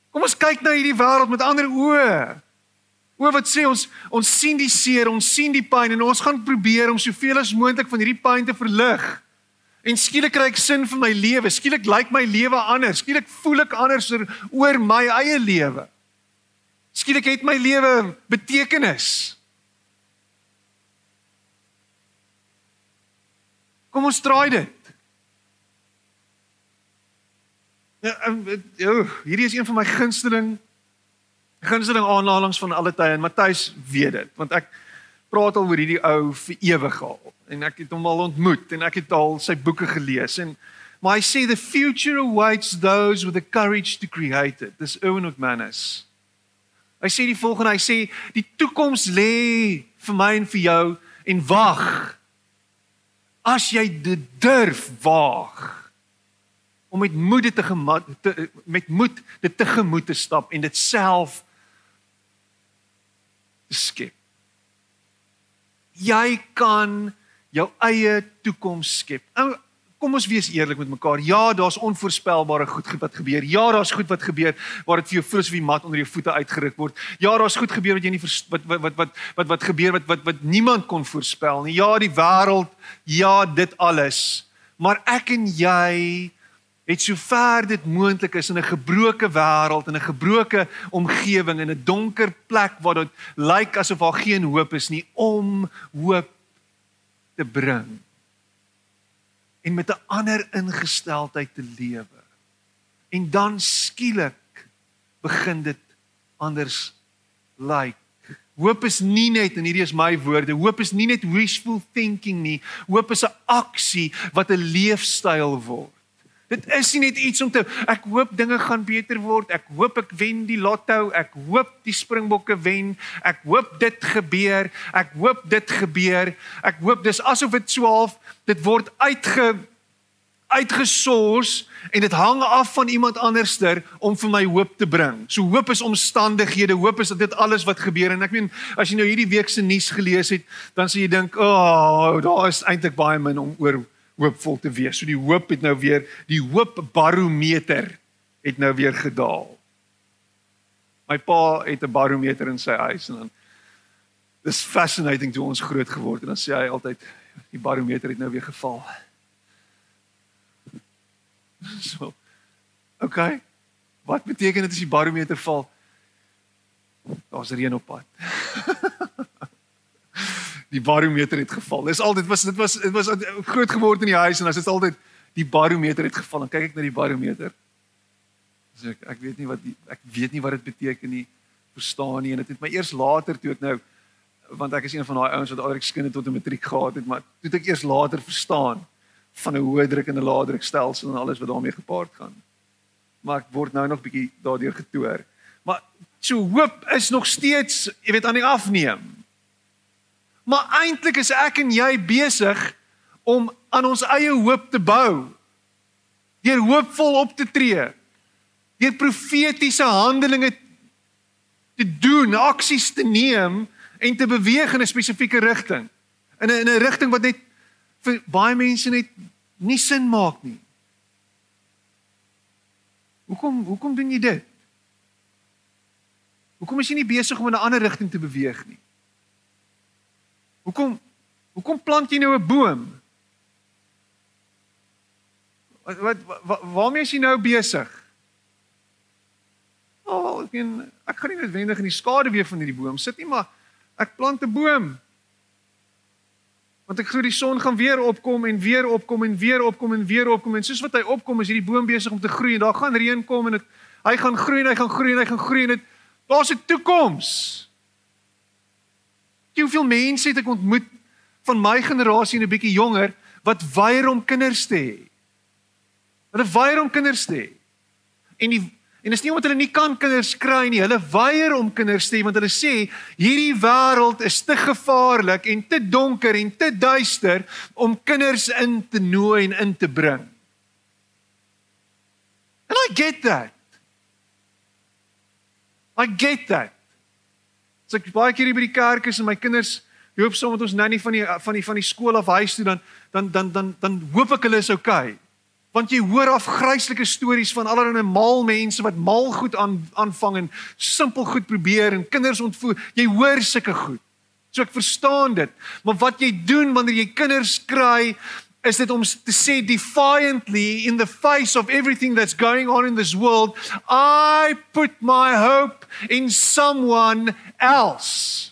Kom ons kyk na hierdie wêreld met ander oë. O wat sê ons ons sien die seer, ons sien die pyn en ons gaan probeer om soveel as moontlik van hierdie pyn te verlig. En skielik kry ek sin vir my lewe. Skielik lyk my lewe anders. Skielik voel ek anders oor my eie lewe. Skielik het my lewe betekenis. Kom ons draai dit. Ja, hierdie is een van my gunsteling gunsteling aanhalinge van alle tye en Matthys weet dit want ek praat al oor hierdie ou vir ewig al en ek het hom al ontmoet en ek het al sy boeke gelees en maar hy sê the future awaits those with the courage to create it dis Owen McManus hy sê die volgende hy sê die toekoms lê vir my en vir jou en wag as jy dit durf waag om met moed te, te met moed dit tegemoet te stap en dit self skep. Jy kan jou eie toekoms skep. Nou, kom ons wees eerlik met mekaar. Ja, daar's onvoorspelbare goed wat gebeur. Ja, daar's goed wat gebeur waar dit vir jou voel asof die mat onder jou voete uitgeruk word. Ja, daar's goed gebeur wat jy nie wat wat wat wat wat wat gebeur wat wat wat niemand kon voorspel nie. Ja, die wêreld, ja, dit alles. Maar ek en jy het sover dit moontlik is in 'n gebroke wêreld en 'n gebroke omgewing en 'n donker plek waar dit lyk asof daar geen hoop is nie om hoop te bring en met 'n ander ingesteldheid te lewe. En dan skielik begin dit anders lyk. Hoop is nie net en hierdie is my woorde, hoop is nie net wishful thinking nie. Hoop is 'n aksie wat 'n leefstyl word. Dit is nie net iets om te ek hoop dinge gaan beter word. Ek hoop ek wen die lotto. Ek hoop die Springbokke wen. Ek hoop dit gebeur. Ek hoop dit gebeur. Ek hoop dis asof dit so half dit word uitge uitgesors en dit hang af van iemand anderster om vir my hoop te bring. So hoop is omstandighede, hoop is dit alles wat gebeur en ek meen as jy nou hierdie week se nuus gelees het, dan sê jy dink, "O, oh, daar is eintlik baie min om oor hoopvol te wees." So die hoop het nou weer, die hoopbarometer het nou weer gedaal. My pa het 'n barometer in sy huis en dan dis fascinating toe ons groot geword en dan sê hy altyd die barometer het nou weer geval. So. Okay. Wat beteken dit as die barometer val? Daar's reën op pad. die barometer het geval. Dis altyd was dit was dit was groot geword in die huis en as dit altyd die barometer het geval en kyk ek na die barometer. So ek ek weet nie wat die, ek weet nie wat dit beteken nie. Verstaan nie en dit het my eers later toe ek nou want ek is een van daai ouens wat alreeds skinder tot 'n matriek gehad het, maar toe ek eers later verstaan van 'n hoë druk en 'n lae druk stelsel en alles wat daarmee gepaard gaan. Maar ek word nou nog bietjie daardeur getoer. Maar so hoop is nog steeds, jy weet, aan die afneem. Maar eintlik is ek en jy besig om aan ons eie hoop te bou. Deur hoopvol op te tree. Deur profetiese handelinge te doen, aksies te neem en te beweeg in 'n spesifieke rigting. In 'n in 'n rigting wat net vir baie mense net nie sin maak nie. Hoekom hoekom doen jy dit? Hoekom is jy nie besig om in 'n ander rigting te beweeg nie? Hoekom hoekom plant jy nou 'n boom? Wat wat, waarmee is jy nou besig? Oh, ek en ek gaan nie noodwendig in die skade weer van hierdie boom sit nie, maar ek plant 'n boom. Want ek glo die son gaan weer opkom en weer opkom en weer opkom en weer opkom en soos wat hy opkom is hierdie boom besig om te groei en daar gaan reën kom en dit hy gaan groei en hy gaan groei en hy gaan groei en dit daar's 'n toekoms. Hoeveel mense het ek ontmoet van my generasie en 'n bietjie jonger wat weier om kinders te hê. Hulle weier om kinders te hê. En die En dis nie omdat hulle nie kan kinders kry nie. Hulle weier om kinders te hê want hulle sê hierdie wêreld is te gevaarlik en te donker en te duister om kinders in te nooi en in te bring. And I get that. I get that. So ek baie keer hier by die kerk is en my kinders loop saam met ons nanny van die van die van die skool af huis toe dan dan dan dan dan hoop ek hulle is okay want jy hoor afgryslike stories van allerlei mal mense wat mal goed aan aanvang en simpel goed probeer en kinders ontvoer. Jy hoor sulke goed. So ek verstaan dit. Maar wat jy doen wanneer jy kinders kry is dit om te sê defiantly in the face of everything that's going on in this world, I put my hope in someone else.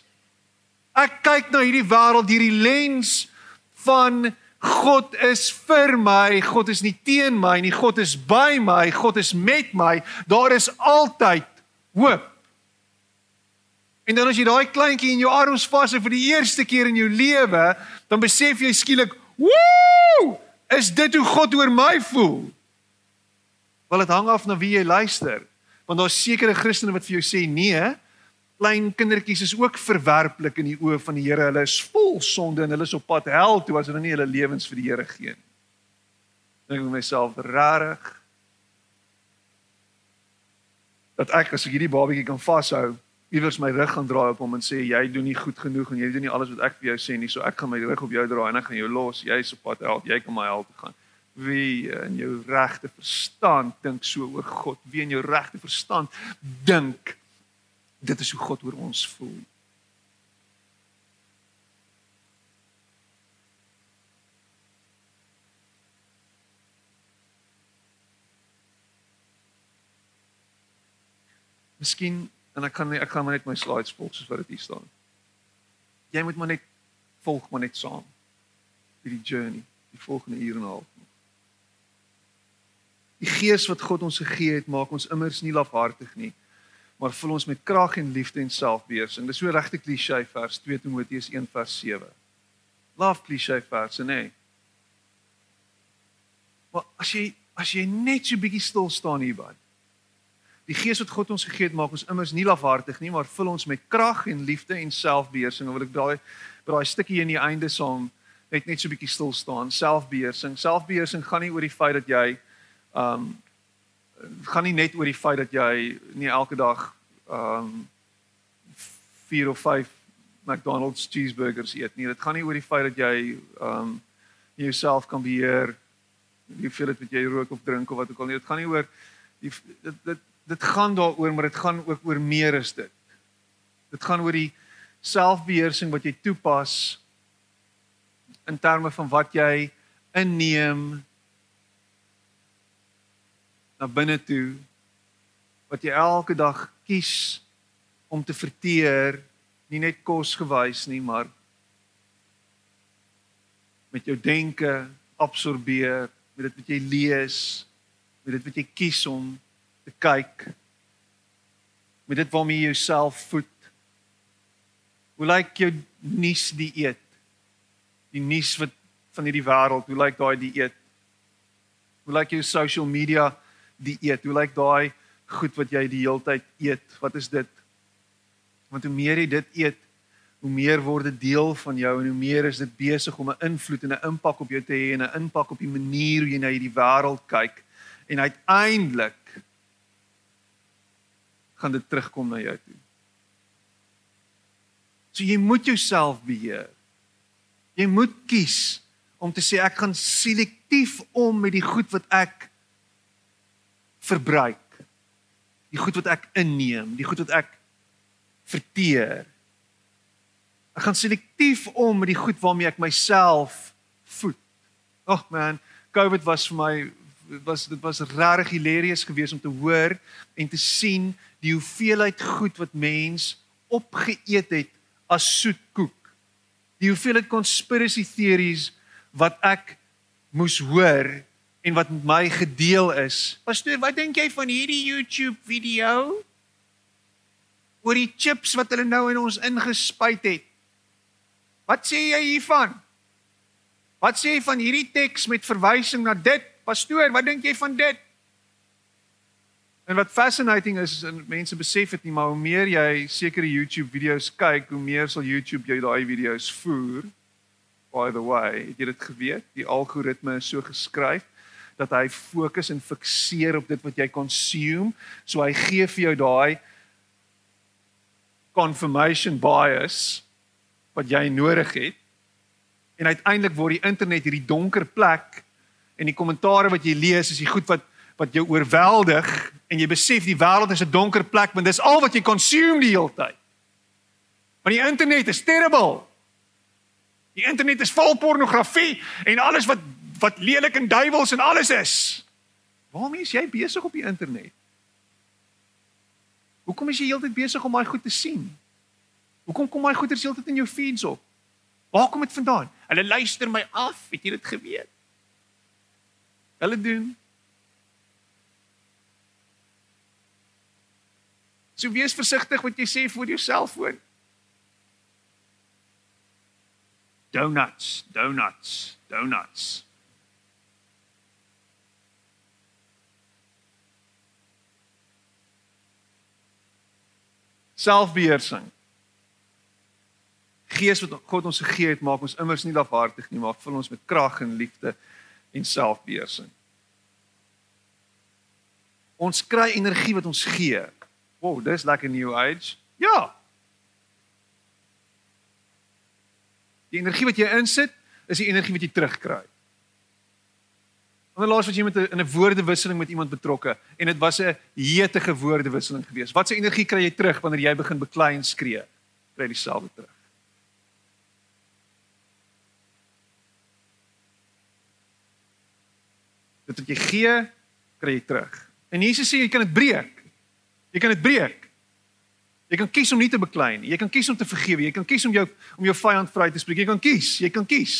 Ek kyk na hierdie wêreld deur die lens van God is vir my, God is nie teen my nie, God is by my, God is met my. Daar is altyd hoop. En dan as jy daai kleintjie in jou arms vashou vir die eerste keer in jou lewe, dan besef jy skielik, "Woe! Is dit hoe God oor my voel?" Wel dit hang af na wie jy luister. Want daar's sekere Christene wat vir jou sê, "Nee, klein kindertjies is ook verwerplik in die oë van die Here. Hulle is vol sonde en hulle is op pad hel toe as hulle nie hulle lewens vir die Here gee nie. Dink ek myself rarig dat ek as ek hierdie babatjie kan vashou, iewers my rug gaan draai op hom en sê jy doen nie goed genoeg en jy doen nie alles wat ek vir jou sê nie, so ek gaan my rug op jou draai en ek gaan jou los. Jy is op pad hel, jy kan my help gaan. Wie in jou regte verstand dink so oor God? Wie in jou regte verstand dink Dit is hoe God oor ons voel. Miskien en ek kan ek gaan maar net my slides volg soos wat dit hier staan. Jy moet maar net volg maar net saam. Hierdie journey, die volgende uur en 'n half. Die gees wat God ons gegee het, maak ons immers nie lafhartig nie maar vul ons met krag en liefde en selfbeheersing. Dis so regte klise vers 2 Timoteus 1 vers 7. Love klise vers, nee. Maar as jy as jy net so bietjie stil staan hierby. Die gees wat God ons gegee het, maak ons immers nie lafhartig nie, maar vul ons met krag en liefde en selfbeheersing. Wil ek daai daai stukkie in die einde saam net net so 'n bietjie stil staan. Selfbeheersing. Selfbeheersing gaan nie oor die feit dat jy um gaan nie net oor die feit dat jy nie elke dag um 4 of 5 McDonald's cheeseburgers eet nie. Dit gaan nie oor die feit dat jy um jouself kan beheer nie veel dit wat jy rook of drink of wat ook al nie. Dit gaan nie oor die dit dit dit gaan daaroor, maar dit gaan ook oor meer as dit. Dit gaan oor die selfbeheersing wat jy toepas in terme van wat jy inneem na binne toe wat jy elke dag kies om te verteer nie net kos gewys nie, maar met jou denke absorbeer, met dit wat jy lees, met dit wat jy kies om te kyk, met dit waarmee jy jouself voed. Hoe lyk jou nuus dieet? Die nuus wat van hierdie wêreld, hoe lyk daai dieet? Hoe lyk jou social media dieet? Hoe lyk daai goed wat jy die hele tyd eet? Wat is dit? Want hoe meer jy dit eet, hoe meer word dit deel van jou en hoe meer is dit besig om 'n invloed en 'n impak op jou te hê en 'n impak op die manier hoe jy na hierdie wêreld kyk en uiteindelik gaan dit terugkom na jou toe. So jy moet jouself beheer. Jy moet kies om te sê ek gaan selektief om met die goed wat ek verbruik. Die goed wat ek inneem, die goed wat ek verteer. Ek gaan selektief om met die goed waarmee ek myself voed. Ag man, COVID was vir my was dit was regtig hilarious geweest om te hoor en te sien die hoeveelheid goed wat mens opgeëet het as soetkoek. Die hoeveelheid conspiracy theories wat ek moes hoor en wat met my gedeel is. Pastoor, wat dink jy van hierdie YouTube video? oor die chips wat hulle nou in ons ingespuit het. Wat sê jy hiervan? Wat sê jy van hierdie teks met verwysing na dit? Pastoor, wat dink jy van dit? En wat fascinating is, en mense besef dit nie, maar hoe meer jy sekere YouTube video's kyk, hoe meer sal YouTube jou daai video's voer. By the way, het jy dit geweet? Die algoritme is so geskryf dat hy fokus en fikseer op dit wat jy consume, so hy gee vir jou daai confirmation bias wat jy nodig het. En uiteindelik word die internet hierdie donker plek en die kommentare wat jy lees is die goed wat wat jou oorweldig en jy besef die wêreld is 'n donker plek want dis al wat jy consume die hele tyd. Want die internet is terrible. Die internet is vol pornografie en alles wat wat lelik en duiwels en alles is. Waarmee is jy besig op die internet? Hoekom is jy heeltyd besig om daai goed te sien? Hoekom kom daai goeters heeltyd in jou feeds op? Waar kom dit vandaan? Hulle luister my af, het jy dit geweet? Hulle doen. So wees versigtig wat jy sê vir jou selfoon. Donuts, donuts, donuts. selfbeheersing. Gees wat God ons gegee het, maak ons immers nie lafhartig nie, maar vul ons met krag en liefde en selfbeheersing. Ons kry energie wat ons gee. Wow, dis lekker new age. Ja. Die energie wat jy insit, is die energie wat jy terugkry. Onderlaas was jy met 'n in 'n woordewisseling met iemand betrokke en dit was 'n heetige woordewisseling geweest. Wat se energie kry jy terug wanneer jy begin beklei en skree? Kry dieselfde terug. Dit wat jy gee, kry jy terug. En Jesus sê jy kan dit breek. Jy kan dit breek. Jy kan kies om nie te beklei nie. Jy kan kies om te vergewe. Jy kan kies om jou om jou vyand vry te spreek. Jy kan kies. Jy kan kies.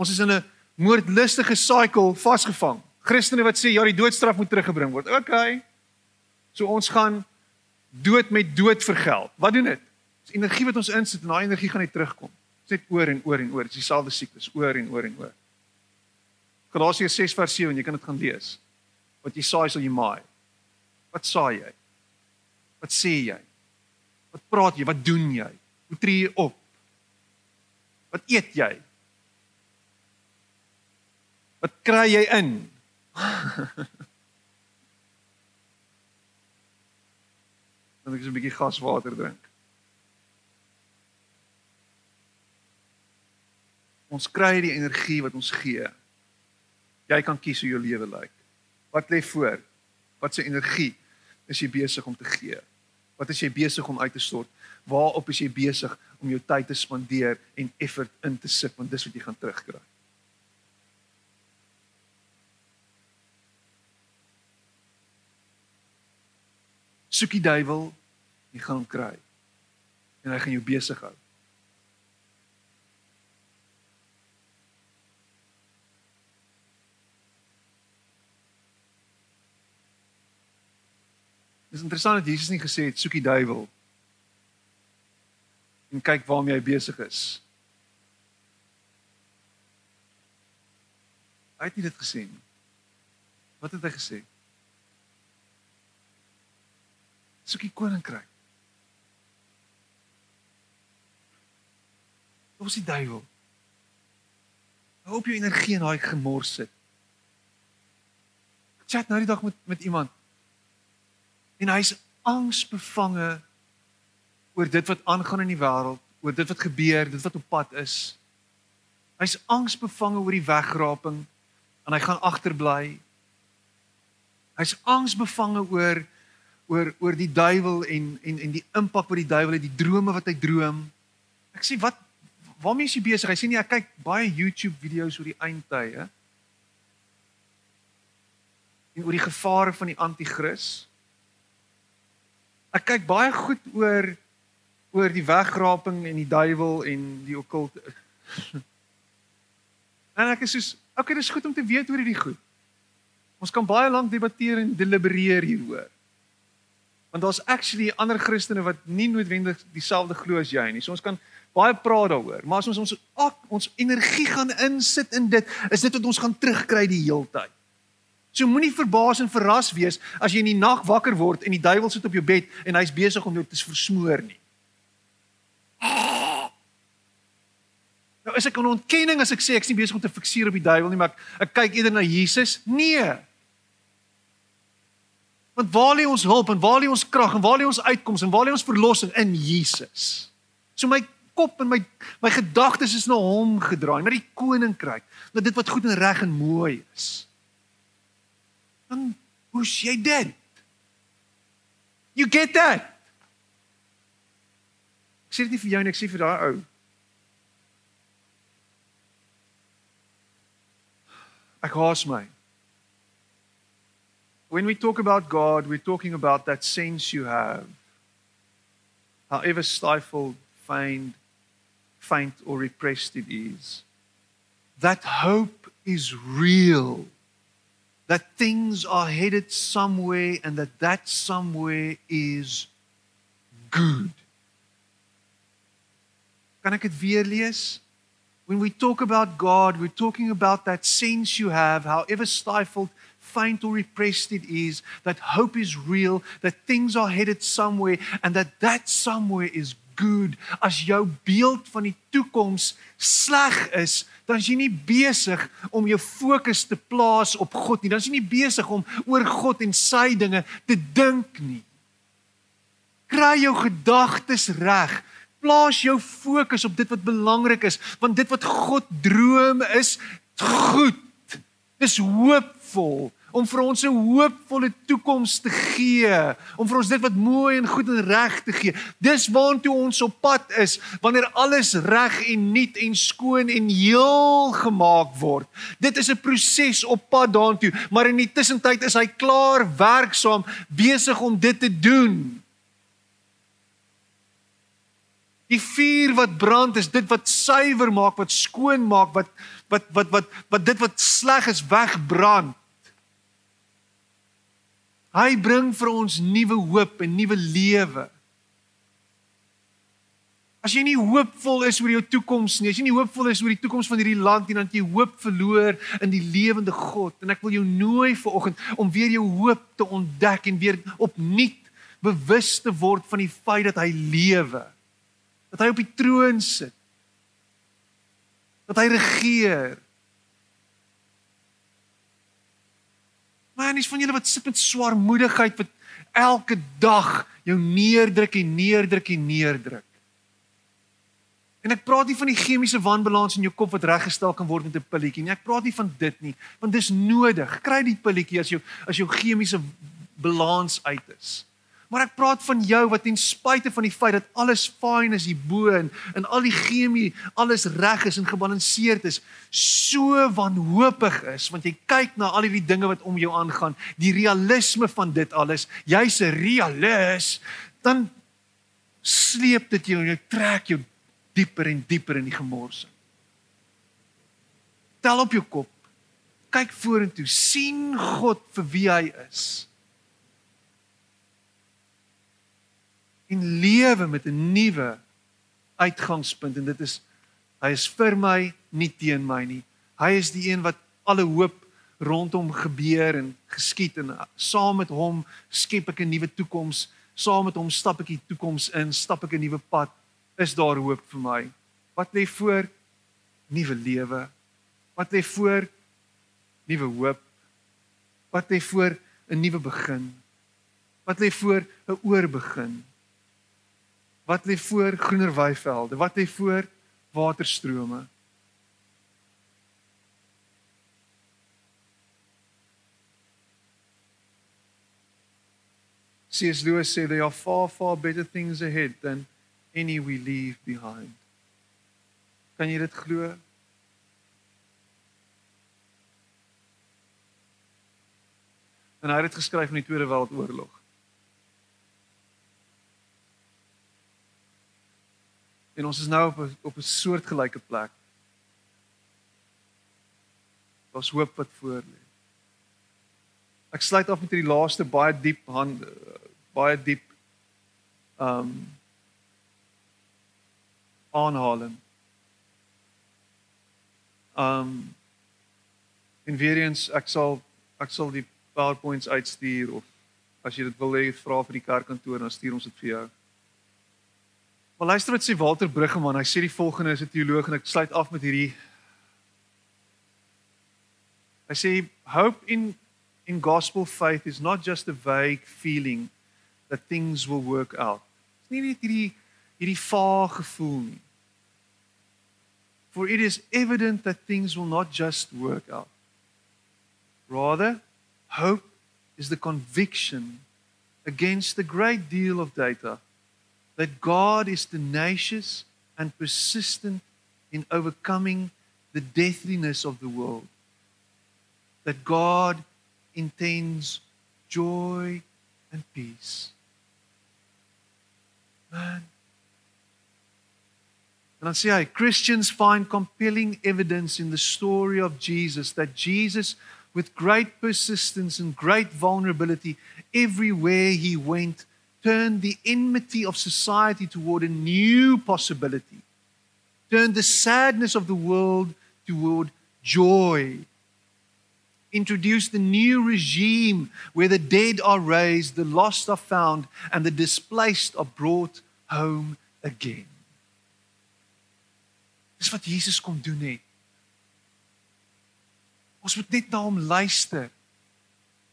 Ons is in 'n moordlustige cycle vasgevang. Christene wat sê ja, die doodstraf moet teruggebring word. OK. So ons gaan dood met dood vergeld. Wat doen dit? Dis energie wat ons insit en daai energie gaan net terugkom. Dit net oor en oor en oor. Dis dieselfde siklus, oor en oor en oor. Galasiërs 6 vers 7 en jy kan dit gaan lees. Wat jy saai sal jy maai. Wat saai jy? Wat sê jy? Wat praat jy? Wat doen jy? Hoe tree jy op? Wat eet jy? Wat kry jy in? Dan ek is 'n bietjie gaswater drink. Ons kry die energie wat ons gee. Jy kan kies hoe jou lewe lyk. Wat lê voor? Wat se energie is jy besig om te gee? Wat is jy besig om uit te stort? Waarop is jy besig om jou tyd te spandeer en effort in te sit want dis wat jy gaan terugkry. Soek die duiwel, jy gaan hom kry. En hy gaan jou besig hou. Dis interessant dat Jesus nie gesê het soek die duiwel en kyk waarmee hy besig is. Hy het nie dit gesê nie. Wat het hy gesê? Soek die koninkryk. Wat is die duiwel? Hou op jou energie in daai gemors sit. Chat nou die dag met met iemand en hy's angsbevange oor dit wat aangaan in die wêreld, oor dit wat gebeur, dit wat op pad is. Hy's angsbevange oor die wegraping en hy gaan agterbly. Hy's angsbevange oor oor oor die duiwel en en en die impak wat die duiwel het, die drome wat hy droom. Ek sê wat waarmee is jy besig? Hy sê nee, ek kyk baie YouTube video's oor die eindtye. En oor die gevare van die anti-kris. Ek kyk baie goed oor oor die wegraping en die duiwel en die okkult. en ek is soos, okay, dis goed om te weet oor hierdie goed. Ons kan baie lank debatteer en delibereer hieroor. Want daar's actually ander Christene wat nie noodwendig dieselfde glo as jy nie. So ons kan baie praat daaroor, maar as ons ons ak, ons energie gaan insit in dit, is dit wat ons gaan terugkry die heeltyd. So moenie verbaas en verras wees as jy in die nag wakker word en die duiwel sit op jou bed en hy's besig om jou te versmoor nie. Nou is ek 'n ontkenning as ek sê ek's nie besig om te fikseer op die duiwel nie, maar ek, ek kyk eerder na Jesus. Nee. Want waar lê ons hulp en waar lê ons krag en waar lê ons uitkoms en waar lê ons verlossing in Jesus? So my kop en my my gedagtes is na hom gedraai, na die koninkryk, na dit wat goed en reg en mooi is. Dan hoe's jy dit? You get that? Ek sê dit nie vir jou nie, ek sê vir daai ou. Ek haas my. When we talk about God, we're talking about that sense you have. However stifled, faint, faint or repressed it is. That hope is real. That things are headed somewhere and that that somewhere is good. Kan ek dit weer lees? When we talk about God, we're talking about that sense you have, however stifled, faint or repressed it is, that hope is real, that things are headed somewhere and that that somewhere is good. As jou beeld van die toekoms sleg is, dan is jy nie besig om jou fokus te plaas op God nie. Dan is jy nie besig om oor God en sy dinge te dink nie. Kry jou gedagtes reg plaas jou fokus op dit wat belangrik is, want dit wat God droom is goed. Dis hoopvol om vir ons 'n hoopvolle toekoms te gee, om vir ons dit wat mooi en goed en reg te gee. Dis waartoe ons op pad is wanneer alles reg en nuut en skoon en heel gemaak word. Dit is 'n proses op pad daartoe, maar in die tussentyd is hy klaar werksaam besig om dit te doen. Die vuur wat brand is dit wat suiwer maak, wat skoon maak, wat wat wat wat wat dit wat sleg is wegbrand. Hy bring vir ons nuwe hoop en nuwe lewe. As jy nie hoopvol is oor jou toekoms nie, as jy nie hoopvol is oor die toekoms van hierdie land nie, dan jy hoop verloor in die lewende God. En ek wil jou nooi vanoggend om weer jou hoop te ontdek en weer opnuut bewus te word van die feit dat hy lewe dat hy op die troon sit. Dat hy regeer. Maar nie van julle wat sit met swaarmoedigheid wat elke dag jou neerdruk en neerdruk en neerdruk. En ek praat nie van die chemiese wanbalans in jou kop wat reggestel kan word met 'n pilletjie nie. Ek praat nie van dit nie, want dis nodig. Kry die pilletjie as jou as jou chemiese balans uit is. Maar ek praat van jou wat ten spyte van die feit dat alles fyn is hierbo en en al die chemie, alles reg is en gebalanseerd is, so wanhoopig is want jy kyk na al hierdie dinge wat om jou aangaan, die realisme van dit alles. Jy's 'n realis, dan sleep dit jou en jy trek jou dieper en dieper in die gemors. Tel op jou kop. Kyk vorentoe. sien God vir wie hy is. En lewe met 'n nuwe uitgangspunt en dit is hy is vir my nie teen my nie. Hy is die een wat alle hoop rondom gebeur en geskied en saam met hom skep ek 'n nuwe toekoms. Saam met hom stap ek die toekoms in, stap ek 'n nuwe pad. Is daar hoop vir my? Wat lê voor? Nuwe lewe. Wat lê voor? Nuwe hoop. Wat lê voor? 'n Nuwe begin. Wat lê voor? 'n Oorbegin. Wat lê voor groener weivelde? Wat lê voor waterstrome? C.S. Lewis sê there are far far better things ahead than any we leave behind. Kan jy dit glo? En hy het dit geskryf in die Tweede Wêreldoorlog. En ons is nou op 'n op 'n soortgelyke plek. Daar's hoop wat voor lê. Ek sluit af met hierdie laaste baie diep hand baie diep um aanhaling. Um en weer eens ek sal ek sal die PowerPoints uitstuur of as jy dit wil hê vra vir die kerkkantoor dan stuur ons dit vir jou. Maar luister wat sê Walter Bruggeman, hy sê die volgende is 'n teoloog en ek sluit af met hierdie Hy sê hope in in gospel faith is not just a vague feeling that things will work out. Dis nie net hierdie hierdie vaag gevoel nie. For it is evident that things will not just work out. Rather, hope is the conviction against a great deal of data that God is tenacious and persistent in overcoming the deathliness of the world. That God intends joy and peace. Man. And I say, Christians find compelling evidence in the story of Jesus that Jesus, with great persistence and great vulnerability, everywhere he went, turned the enmity of society toward a new possibility, turned the sadness of the world toward joy, introduced a new regime where the dead are raised, the lost are found, and the displaced are brought home again. Dis wat Jesus kom doen het. Ons moet net na hom luister.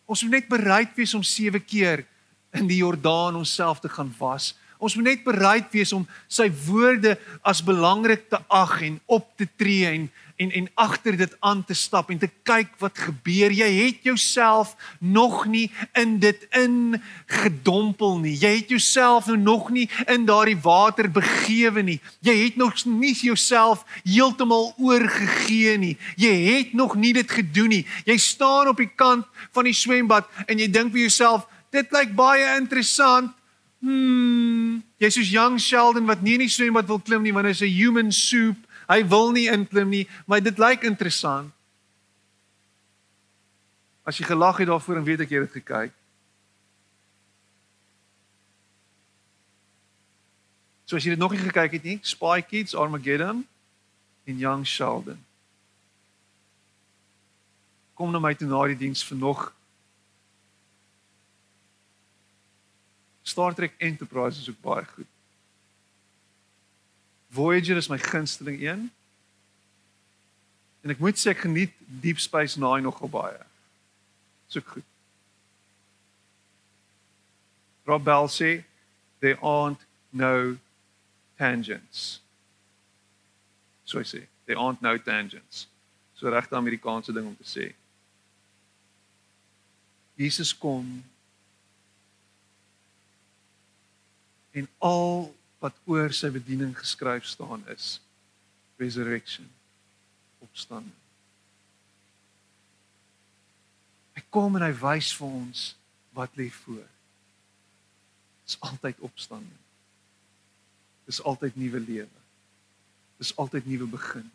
Ons moet net bereid wees om sewe keer in die Jordaan onsself te gaan was. Ons moet net bereid wees om sy woorde as belangrik te ag en op te tree en en en agter dit aan te stap en te kyk wat gebeur. Jy het jouself nog nie in dit in gedompel nie. Jy het jouself nou nog nie in daardie water begewe nie. Jy het nog nie jouself heeltemal oorgegee nie. Jy het nog nie dit gedoen nie. Jy staan op die kant van die swembad en jy dink vir jouself, Dit lyk baie interessant. Hmm, jy's soos young Sheldon wat nie in die swembad wil klim nie want hy's 'n human soup. Hy wil nie inklim nie, maar dit lyk interessant. As jy gelag het daarvoor en weet ek jy het gekyk. So as jy dit nog nie gekyk het nie, Spy Kids Armageddon en Young Sheldon. Kom na my toe na die diens vanoggend Star Trek Enterprise is ook baie goed. Voyager is my gunsteling een. En ek moet sê ek geniet Deep Space Nine nogal baie. So goed. Rob Bell sê there aren't no tangents. So hy sê, there aren't no tangents. So regte Amerikaanse ding om te sê. Jesus kom en al wat oor sy bediening geskryf staan is resurrection opstanding. Hy kom en hy wys vir ons wat lê voor. Dis altyd opstanding. Dis altyd nuwe lewe. Dis altyd nuwe begin.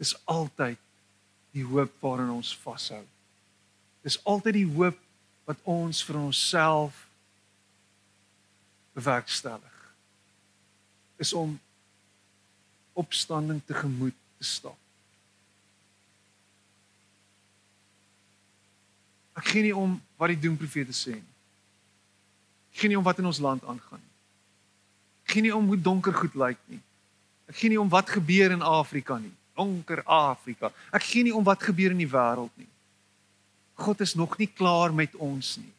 Dis altyd die hoop waaraan ons vashou. Dis altyd die hoop wat ons vir onsself bewerkstellig. Is om opstanding tegemoet te stap. Ek gee nie om wat die doemprofete sê nie. Ek gee nie om wat in ons land aangaan nie. Ek gee nie om hoe donker goed lyk nie. Ek gee nie om wat gebeur in Afrika nie. Donker Afrika. Ek gee nie om wat gebeur in die wêreld nie. God is nog nie klaar met ons nie.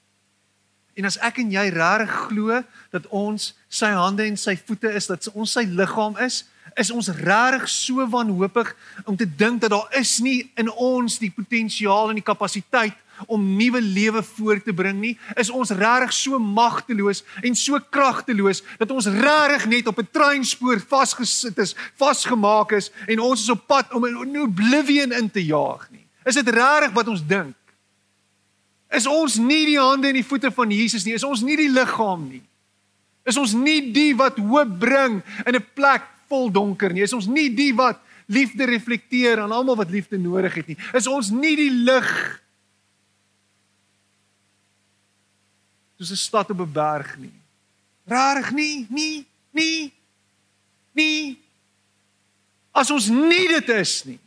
En as ek en jy regtig glo dat ons sy hande en sy voete is, dat ons sy liggaam is, is ons regtig so wanhoopig om te dink dat daar is nie in ons die potensiaal en die kapasiteit om nuwe lewe voort te bring nie, is ons regtig so magteloos en so kragteloos dat ons regtig net op 'n treinspoor vasgesit is, vasgemaak is en ons is op pad om in oblivion in te jaag nie. Is dit regtig wat ons dink? Is ons nie die hande en die voete van Jesus nie? Is ons nie die liggaam nie? Is ons nie die wat hoop bring in 'n plek vol donker nie? Is ons nie die wat liefde reflekteer aan almal wat liefde nodig het nie? Is ons nie die lig soos 'n stad op 'n berg nie. Rarig nie, nie, nie. Nie. As ons nie dit is nie,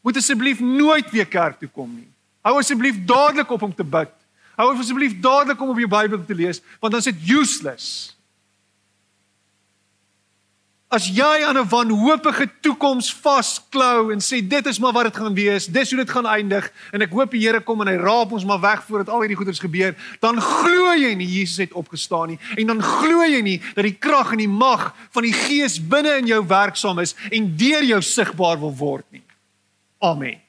moet asseblief nooit weer kerk toe kom nie. Hou asseblief dadelik op om te bid. Hou asseblief dadelik om op jou Bybel te lees, want dan is dit useless. As jy aan 'n wanhoopige toekoms vasklou en sê dit is maar wat dit gaan wees, dis hoe dit gaan eindig en ek hoop die Here kom en hy raap ons maar weg voordat al hierdie goeders gebeur, dan glo jy nie Jesus het opgestaan nie en dan glo jy nie dat die krag en die mag van die Gees binne in jou werksaam is en deur jou sigbaar wil word nie. Amen.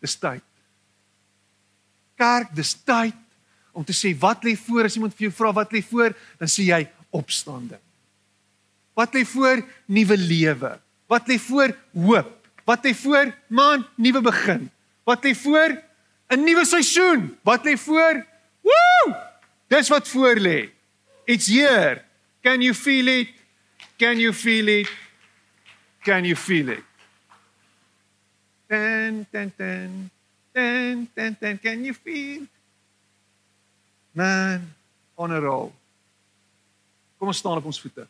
Dis tyd. Kerk, dis tyd om te sê wat lê voor as iemand vir jou vra wat lê voor, dan sê jy opstanding. Wat lê voor? Nuwe lewe. Wat lê voor? Hoop. Wat lê voor? Man, nuwe begin. Wat lê voor? 'n Nuwe seisoen. Wat lê voor? Woew! Dis wat voor lê. It's here. Can you feel it? Can you feel it? Can you feel it? Ten ten ten. Ten ten ten. Can you feel? Man, on a roll. Kom ons staan op ons voete.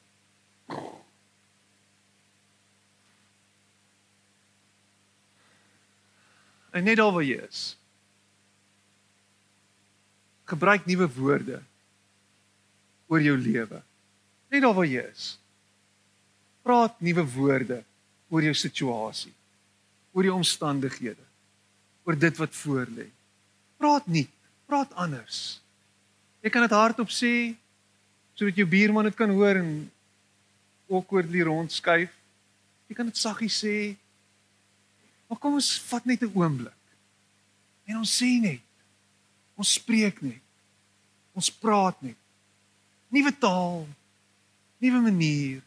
En net daar waar jy is. Gebruik nuwe woorde oor jou lewe. Net daar waar jy is. Praat nuwe woorde oor jou situasie. Oor jou omstandighede. Oor dit wat voor lê. Praat nie, praat anders. Jy kan dit hardop sê sodat jou buurman dit kan hoor en awkwardly rondskuif. Jy kan dit saggies sê. Maar kom ons vat net 'n oomblik. En ons sê net. Ons spreek net. Ons praat net. Nuwe taal. Nuwe manier.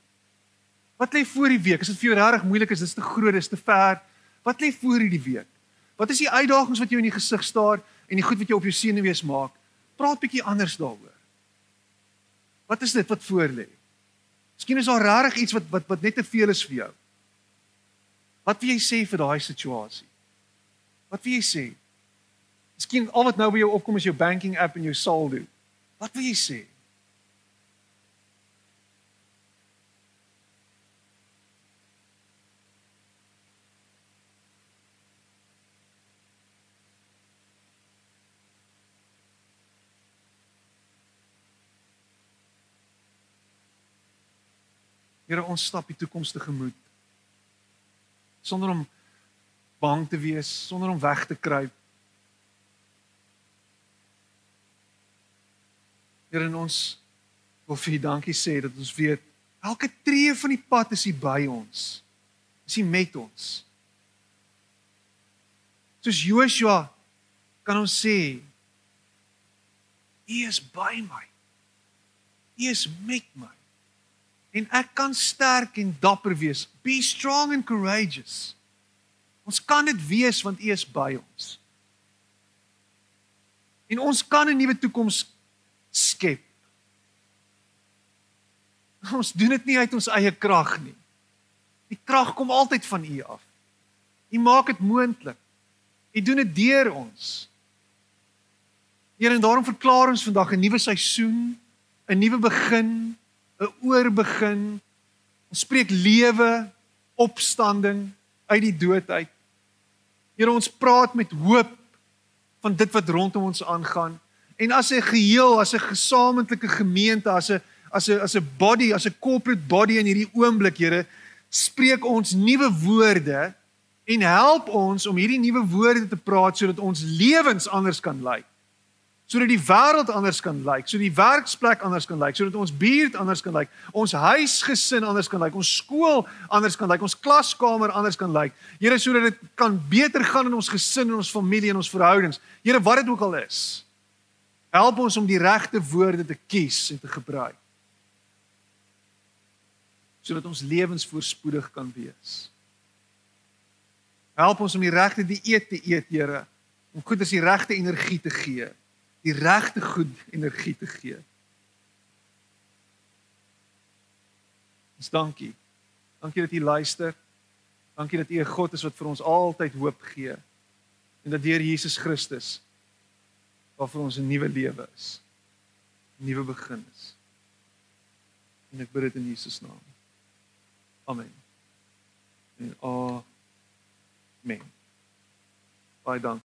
Wat lê voor die week? Is dit vir jou regtig moeilik? Is dit te groot? Is dit te ver? Wat lê voor hierdie week? Wat is die uitdagings wat jou in die gesig staar en die goed wat jou op jou senuwees maak? praat bietjie anders daaroor. Wat is dit wat voor lê? Miskien is daar regtig iets wat wat wat net te veel is vir jou. Wat wil jy sê vir daai situasie? Wat wil jy sê? Miskien al wat nou by jou opkom is jou banking app en jou saldo. Wat wil jy sê? Here, ons stap die toekoms tegemoet. Sonder om bang te wees, sonder om weg te kruip. Here, en ons wil vir U dankie sê dat ons weet elke tree van die pad is hier by ons. Is hier met ons. Soos Joshua kan ons sê U is by my. U is met my. En ek kan sterk en dapper wees. Be strong and courageous. Ons kan dit wees want U is by ons. En ons kan 'n nuwe toekoms skep. Ons doen dit nie uit ons eie krag nie. Die krag kom altyd van U af. U maak dit moontlik. U doen dit deur ons. Here en daarom verklaar ons vandag 'n nuwe seisoen, 'n nuwe begin, 'n oorbegin. Ons spreek lewe, opstanding uit die dood uit. Here ons praat met hoop van dit wat rondom ons aangaan en as 'n geheel, as 'n gesamentlike gemeente, as 'n as 'n as 'n body, as 'n corporate body in hierdie oomblik, Here, spreek ons nuwe woorde en help ons om hierdie nuwe woorde te praat sodat ons lewens anders kan lyk sodat die wêreld anders kan lyk, sodat die werksplek anders kan lyk, sodat ons buurt anders kan lyk, ons huisgesin anders kan lyk, ons skool anders kan lyk, ons klaskamer anders kan lyk. Here, sodat dit kan beter gaan in ons gesin en ons familie en ons verhoudings. Here, wat dit ook al is. Help ons om die regte woorde te kies en te gebruik. Sodat ons lewens voorspoedig kan wees. Help ons om die regte dieet te eet, Here, om goed as die regte energie te gee die regte goed energie te gee. Ons dankie. Dankie dat U luister. Dankie dat U 'n God is wat vir ons altyd hoop gee. En dat deur Jesus Christus waar vir ons 'n nuwe lewe is. 'n Nuwe begin is. En ek bid dit in Jesus naam. Amen. En amen. Baie dankie.